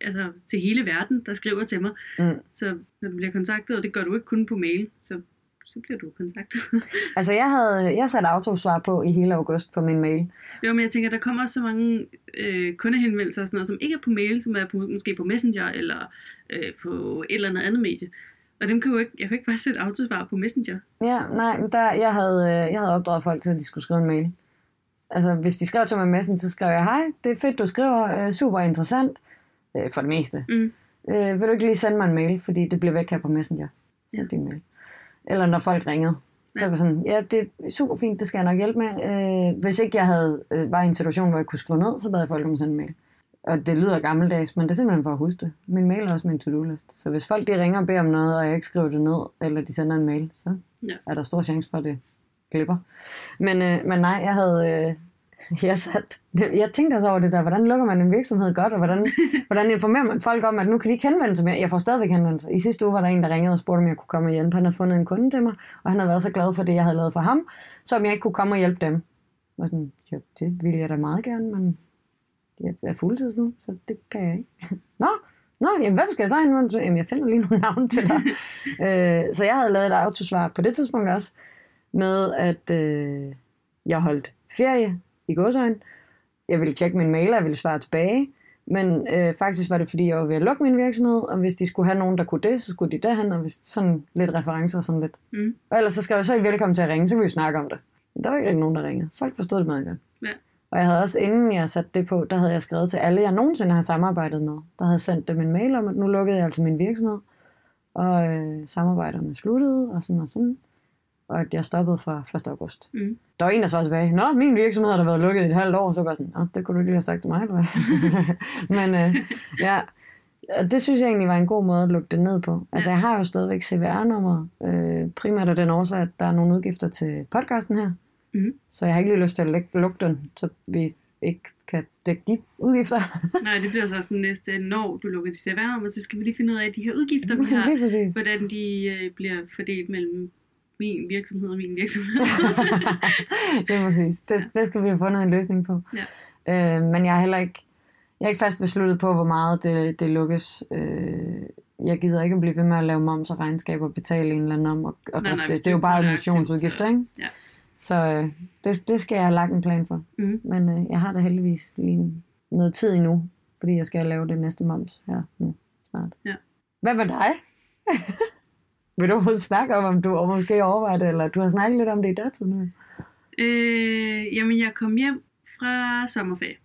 altså, til hele verden, der skriver til mig. Mm. Så når du bliver kontaktet, og det gør du ikke kun på mail, så, så bliver du kontaktet. altså jeg havde jeg sat autosvar på i hele august på min mail. Jo, men jeg tænker, der kommer også så mange øh, kundehenvendelser og sådan noget, som ikke er på mail, som er på, måske på Messenger, eller øh, på et eller andet andet medie. Og dem kan jo ikke, jeg kan ikke bare sætte autosvar på Messenger. Ja, nej, der, jeg, havde, øh, jeg havde opdraget folk til, at de skulle skrive en mail. Altså, hvis de skrev til mig messen, så skrev jeg, hej, det er fedt, du skriver, øh, super interessant, øh, for det meste. Mm. Øh, vil du ikke lige sende mig en mail, fordi det bliver væk her på Messenger. Så ja. din mail. Eller når folk ringede. Så ja. var sådan, ja, det er super fint, det skal jeg nok hjælpe med. Øh, hvis ikke jeg havde øh, var i en situation, hvor jeg kunne skrive ned, så bad jeg folk om at sende en mail. Og det lyder gammeldags, men det er simpelthen for at huske det. Min mail er også min to-do-list. Så hvis folk de ringer og beder om noget, og jeg ikke skriver det ned, eller de sender en mail, så ja. er der stor chance for, at det glipper. Men, øh, men nej, jeg havde... Øh, jeg, sat, jeg tænkte også over det der, hvordan lukker man en virksomhed godt, og hvordan, hvordan informerer man folk om, at nu kan de ikke henvende sig mere. Jeg får stadigvæk henvendelser. I sidste uge var der en, der ringede og spurgte, om jeg kunne komme og hjælpe. Han havde fundet en kunde til mig, og han havde været så glad for det, jeg havde lavet for ham, så om jeg ikke kunne komme og hjælpe dem. Og sådan, jo, det ville jeg da meget gerne, men jeg er fuldtids nu, så det kan jeg ikke. Nå, Nå, jamen, hvem skal jeg så henvende til? Jamen, jeg finder lige nogle navne til dig. øh, så jeg havde lavet et autosvar på det tidspunkt også, med at øh, jeg holdt ferie i godsøjen. Jeg ville tjekke min mail, og jeg ville svare tilbage. Men øh, faktisk var det, fordi jeg var ved at lukke min virksomhed, og hvis de skulle have nogen, der kunne det, så skulle de derhen, og hvis, sådan lidt referencer og sådan lidt. Mm. Og ellers så skrev jeg så i velkommen til at ringe, så ville vi snakke om det. Men der var ikke nogen, der ringede. Folk forstod det meget godt. Ja. Og jeg havde også, inden jeg satte det på, der havde jeg skrevet til alle, jeg nogensinde har samarbejdet med. Der havde sendt dem en mail om, at nu lukkede jeg altså min virksomhed. Og øh, samarbejderne sluttede, og sådan og sådan og at jeg stoppede fra 1. august. Mm. Der var en, der svarede tilbage, Nå, min virksomhed har været lukket i et halvt år, så var jeg sådan, Nå, det kunne du lige have sagt til mig, eller hvad? Men øh, ja, det synes jeg egentlig var en god måde at lukke det ned på. Altså, jeg har jo stadigvæk CVR-nummer, øh, primært af den årsag, at der er nogle udgifter til podcasten her. Mm. Så jeg har ikke lige lyst til at lukke den, så vi ikke kan dække de udgifter. Nej, det bliver så sådan næste, når du lukker de CVR-nummer, så skal vi lige finde ud af de her udgifter, vi har, hvordan de øh, bliver fordelt mellem min virksomhed og min virksomhed. det er præcis. Det, det skal vi have fundet en løsning på. Ja. Øh, men jeg er heller ikke, jeg er ikke fast besluttet på, hvor meget det, det lukkes. Øh, jeg gider ikke at blive ved med at lave moms og regnskaber og betale en eller anden om og, og nej, nej, det. Det er jo bare administrationsudgifter, ikke? Ja. Så øh, det, det skal jeg have lagt en plan for. Mm. Men øh, jeg har da heldigvis lige noget tid endnu, fordi jeg skal lave det næste moms her nu snart. Ja. Hvad med dig? Vil du overhovedet snakke om, om du og måske overvejer det, eller du har snakket lidt om det i datid nu? Øh, jamen, jeg kom hjem fra sommerferie.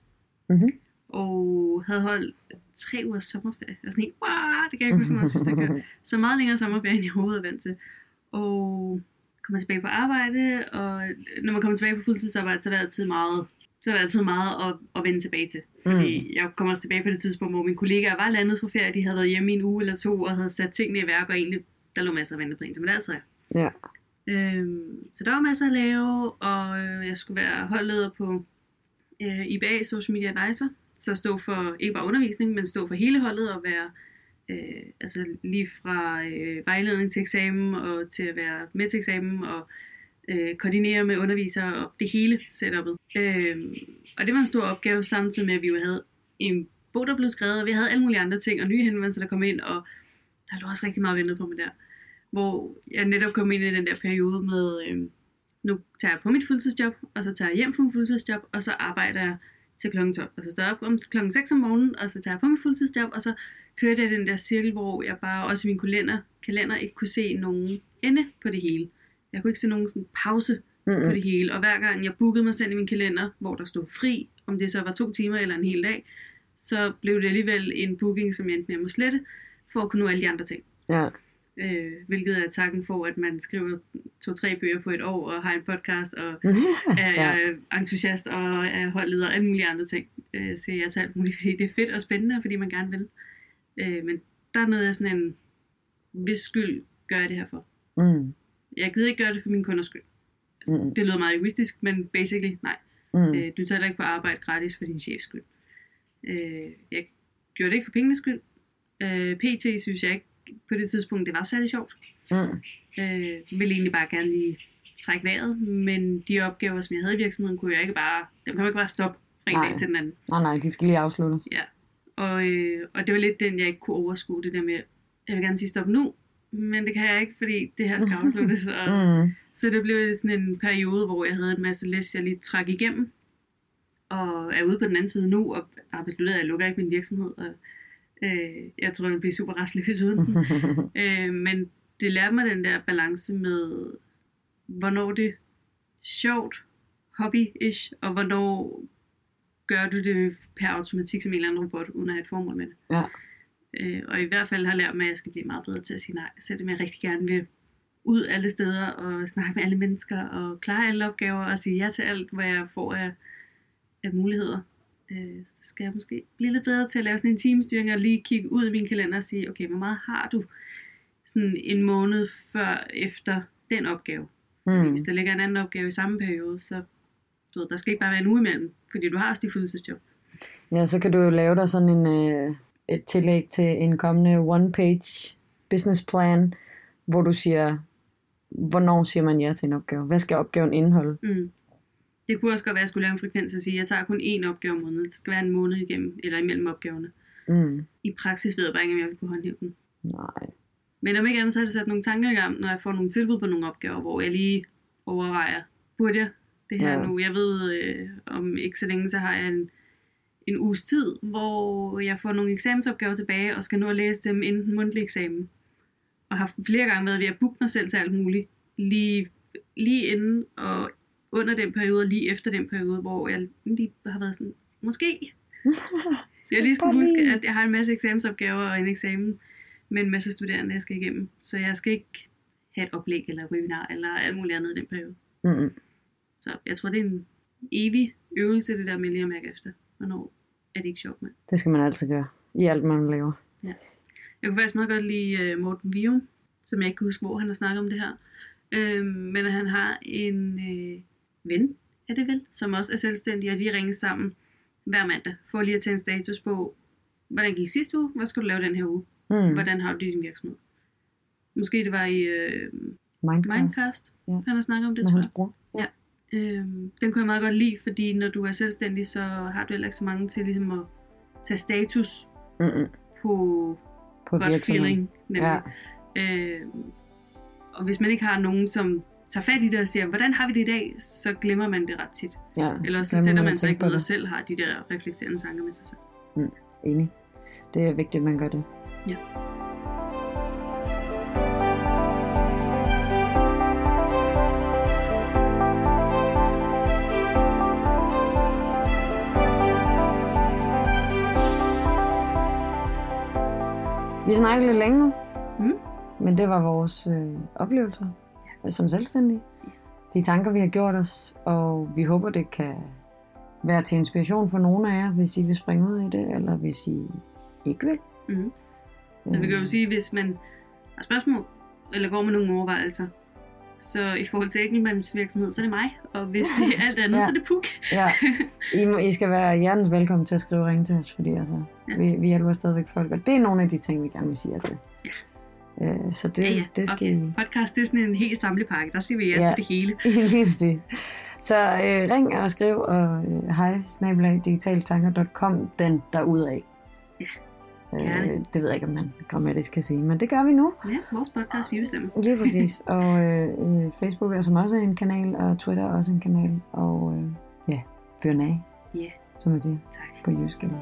Mhm. Og havde holdt tre ugers sommerferie. Jeg var sådan helt, wow, det kan jeg ikke huske. Så meget længere sommerferie, end jeg overhovedet er vant til. Og kommer tilbage på arbejde, og når man kommer tilbage på fuldtidsarbejde, så er der altid meget, så er der altid meget at, at vende tilbage til. Fordi mm. jeg kommer også tilbage på det tidspunkt, hvor mine kollegaer var landet fra ferie, de havde været hjemme i en uge eller to, og havde sat tingene i værk, og egentlig, der lå masser af vente på en, men det altid er. Ja. Øhm, så der var masser at lave, og jeg skulle være holdleder på øh, IBA, Social Media Advisor, så stå for ikke bare undervisning, men stå for hele holdet og være øh, altså lige fra øh, vejledning til eksamen og til at være med til eksamen og øh, koordinere med undervisere og det hele setupet. Øh, og det var en stor opgave samtidig med, at vi jo havde en bog, der blev skrevet, og vi havde alle mulige andre ting og nye henvendelser, der kom ind, og der lå også rigtig meget ventet på mig der. Hvor jeg netop kom ind i den der periode med, øh, nu tager jeg på mit fuldtidsjob, og så tager jeg hjem fra mit fuldtidsjob, og så arbejder jeg til kl. 12, og så står jeg op om kl. 6 om morgenen, og så tager jeg på mit fuldtidsjob, og så kørte jeg den der cirkel, hvor jeg bare også i min kalender, kalender ikke kunne se nogen ende på det hele. Jeg kunne ikke se nogen sådan pause Mm-hmm. på det hele, og hver gang jeg bookede mig selv i min kalender, hvor der stod fri, om det så var to timer eller en hel dag, så blev det alligevel en booking, som jeg endte med at må slette, for at kunne nå alle de andre ting. Ja. Øh, hvilket er takken for, at man skriver to-tre bøger på et år, og har en podcast, og er ja. ja. entusiast, og er holdleder, og alle mulige andre ting. Øh, så jeg tager alt muligt, fordi det er fedt og spændende, og fordi man gerne vil. Øh, men der er noget af sådan en, hvis skyld gør jeg det her for. Mm. Jeg gider ikke gøre det for min kunders skyld. Mm. Det lyder meget egoistisk, men basically, nej. Mm. Øh, du tager ikke på arbejde gratis for din chefs skyld. Øh, jeg gjorde det ikke for pengenes skyld. Øh, PT synes jeg ikke på det tidspunkt, det var særlig sjovt. Mm. Øh, ville egentlig bare gerne lige trække vejret, men de opgaver, som jeg havde i virksomheden, kunne jeg ikke bare, dem kan man ikke bare stoppe fra en dag til den anden. Nej, nej, de skal lige afsluttes. Ja. Og, øh, og det var lidt den, jeg ikke kunne overskue, det der med, jeg vil gerne sige stop nu, men det kan jeg ikke, fordi det her skal afsluttes. Og, Mm. Så det blev sådan en periode, hvor jeg havde en masse læs, jeg lige trak igennem, og er ude på den anden side nu, og har besluttet, at jeg lukker ikke min virksomhed, og øh, jeg tror, jeg vil blive super rastløs uden. øh, men det lærte mig den der balance med, hvornår det er sjovt, hobby-ish, og hvornår gør du det per automatik som en eller anden robot, uden at have et formål med det. Ja. Øh, og i hvert fald har lært mig, at jeg skal blive meget bedre til at sige nej, selvom jeg rigtig gerne vil ud alle steder og snakke med alle mennesker og klare alle opgaver og sige ja til alt, hvad jeg får af, af muligheder. Øh, så skal jeg måske blive lidt bedre til at lave sådan en teamstyring og lige kigge ud i min kalender og sige, okay, hvor meget har du sådan en måned før efter den opgave? Mm. Hvis der ligger en anden opgave i samme periode, så du ved, der skal ikke bare være en uge imellem, fordi du har også de fuldtidsjob. Ja, så kan du jo lave dig sådan en, øh, et tillæg til en kommende one-page business plan, hvor du siger, hvornår siger man ja til en opgave? Hvad skal opgaven indeholde? Mm. Det kunne også godt være, at jeg skulle lave en frekvens og sige, at jeg tager kun én opgave om måneden. Det skal være en måned igennem, eller imellem opgaverne. Mm. I praksis ved jeg bare ikke, om jeg vil kunne håndhæve den. Nej. Men om ikke andet, så har det sat nogle tanker i gang, når jeg får nogle tilbud på nogle opgaver, hvor jeg lige overvejer, burde jeg det her Ja. nu? Jeg ved, øh, om ikke så længe, så har jeg en, en uges tid, hvor jeg får nogle eksamensopgaver tilbage, og skal nå at læse dem inden den mundtlige eksamen. Og har flere gange været ved at booke mig selv til alt muligt, lige, lige inden og under den periode, og lige efter den periode, hvor jeg lige har været sådan, måske. Så jeg lige skulle huske, at jeg har en masse eksamensopgaver og en eksamen med en masse studerende, jeg skal igennem. Så jeg skal ikke have et oplæg eller et webinar eller alt muligt andet i den periode. Mm. Så jeg tror, det er en evig øvelse, det der med lige at mærke efter. Hvornår er det ikke sjovt med. Det skal man altid gøre. I alt, man laver. Jeg kunne faktisk meget godt lide uh, Morten Vium, som jeg ikke kan huske, hvor han har snakket om det her. Øhm, men han har en øh, ven, er det vel, som også er selvstændig, og de ringer sammen hver mandag, for lige at tage en status på, hvordan gik sidste uge, hvad skal du lave den her uge, Mm. hvordan har du din virksomhed. Måske det var i øh, Mindcast. Mindcast, Ja. han har snakket om det, Med tror hans jeg. bror. Ja. Øhm, den kunne jeg meget godt lide, fordi når du er selvstændig, så har du heller ikke så mange til ligesom at tage status Mm-mm. på, På godt feeling. Nemlig. Ja. Øh, og hvis man ikke har nogen, som tager fat i det og siger, hvordan har vi det i dag, så glemmer man det ret tit. Ja, Eller så sætter man sig ikke på ud og selv har de der reflekterende tanker med sig selv. Enig. Det er vigtigt, at man gør det. Ja. Vi snakker lidt længe nu, Mm. men det var vores øh, oplevelser ja. som selvstændige. De tanker, vi har gjort os, og vi håber, det kan være til inspiration for nogle af jer, hvis I vil springe ud i det, eller hvis I ikke vil. Mm. Så vi kan jo sige, hvis man har spørgsmål, eller går med nogle overvejelser, så i forhold til Enkelmanns virksomhed, så er det mig. Og hvis det er alt andet, Ja. så er det Puk. Ja, I, må, I skal være hjertens velkommen til at skrive og ringe til os, fordi altså, ja. Vi, vi hjælper stadigvæk folk, og det er nogle af de ting, vi gerne vil sige jer til. Ja. Øh, så det, ja, ja. det skal okay. I... Podcast, det er sådan en helt samlepakke. Der siger vi ja, Ja. til det hele. Lige præcis. Så øh, ring og skriv, og øh, hej, snabelag, digitaltanker.com, den derudad. Ja, Øh, gerne. det ved jeg ikke, om man grammatisk kan sige, men det gør vi nu. Ja, vores podcast, vi bestemmer. Lige præcis. og øh, øh, Facebook er som også en kanal, og Twitter er også en kanal. Og øh, ja, fyr af, Ja, som man siger tak. på jysk. Eller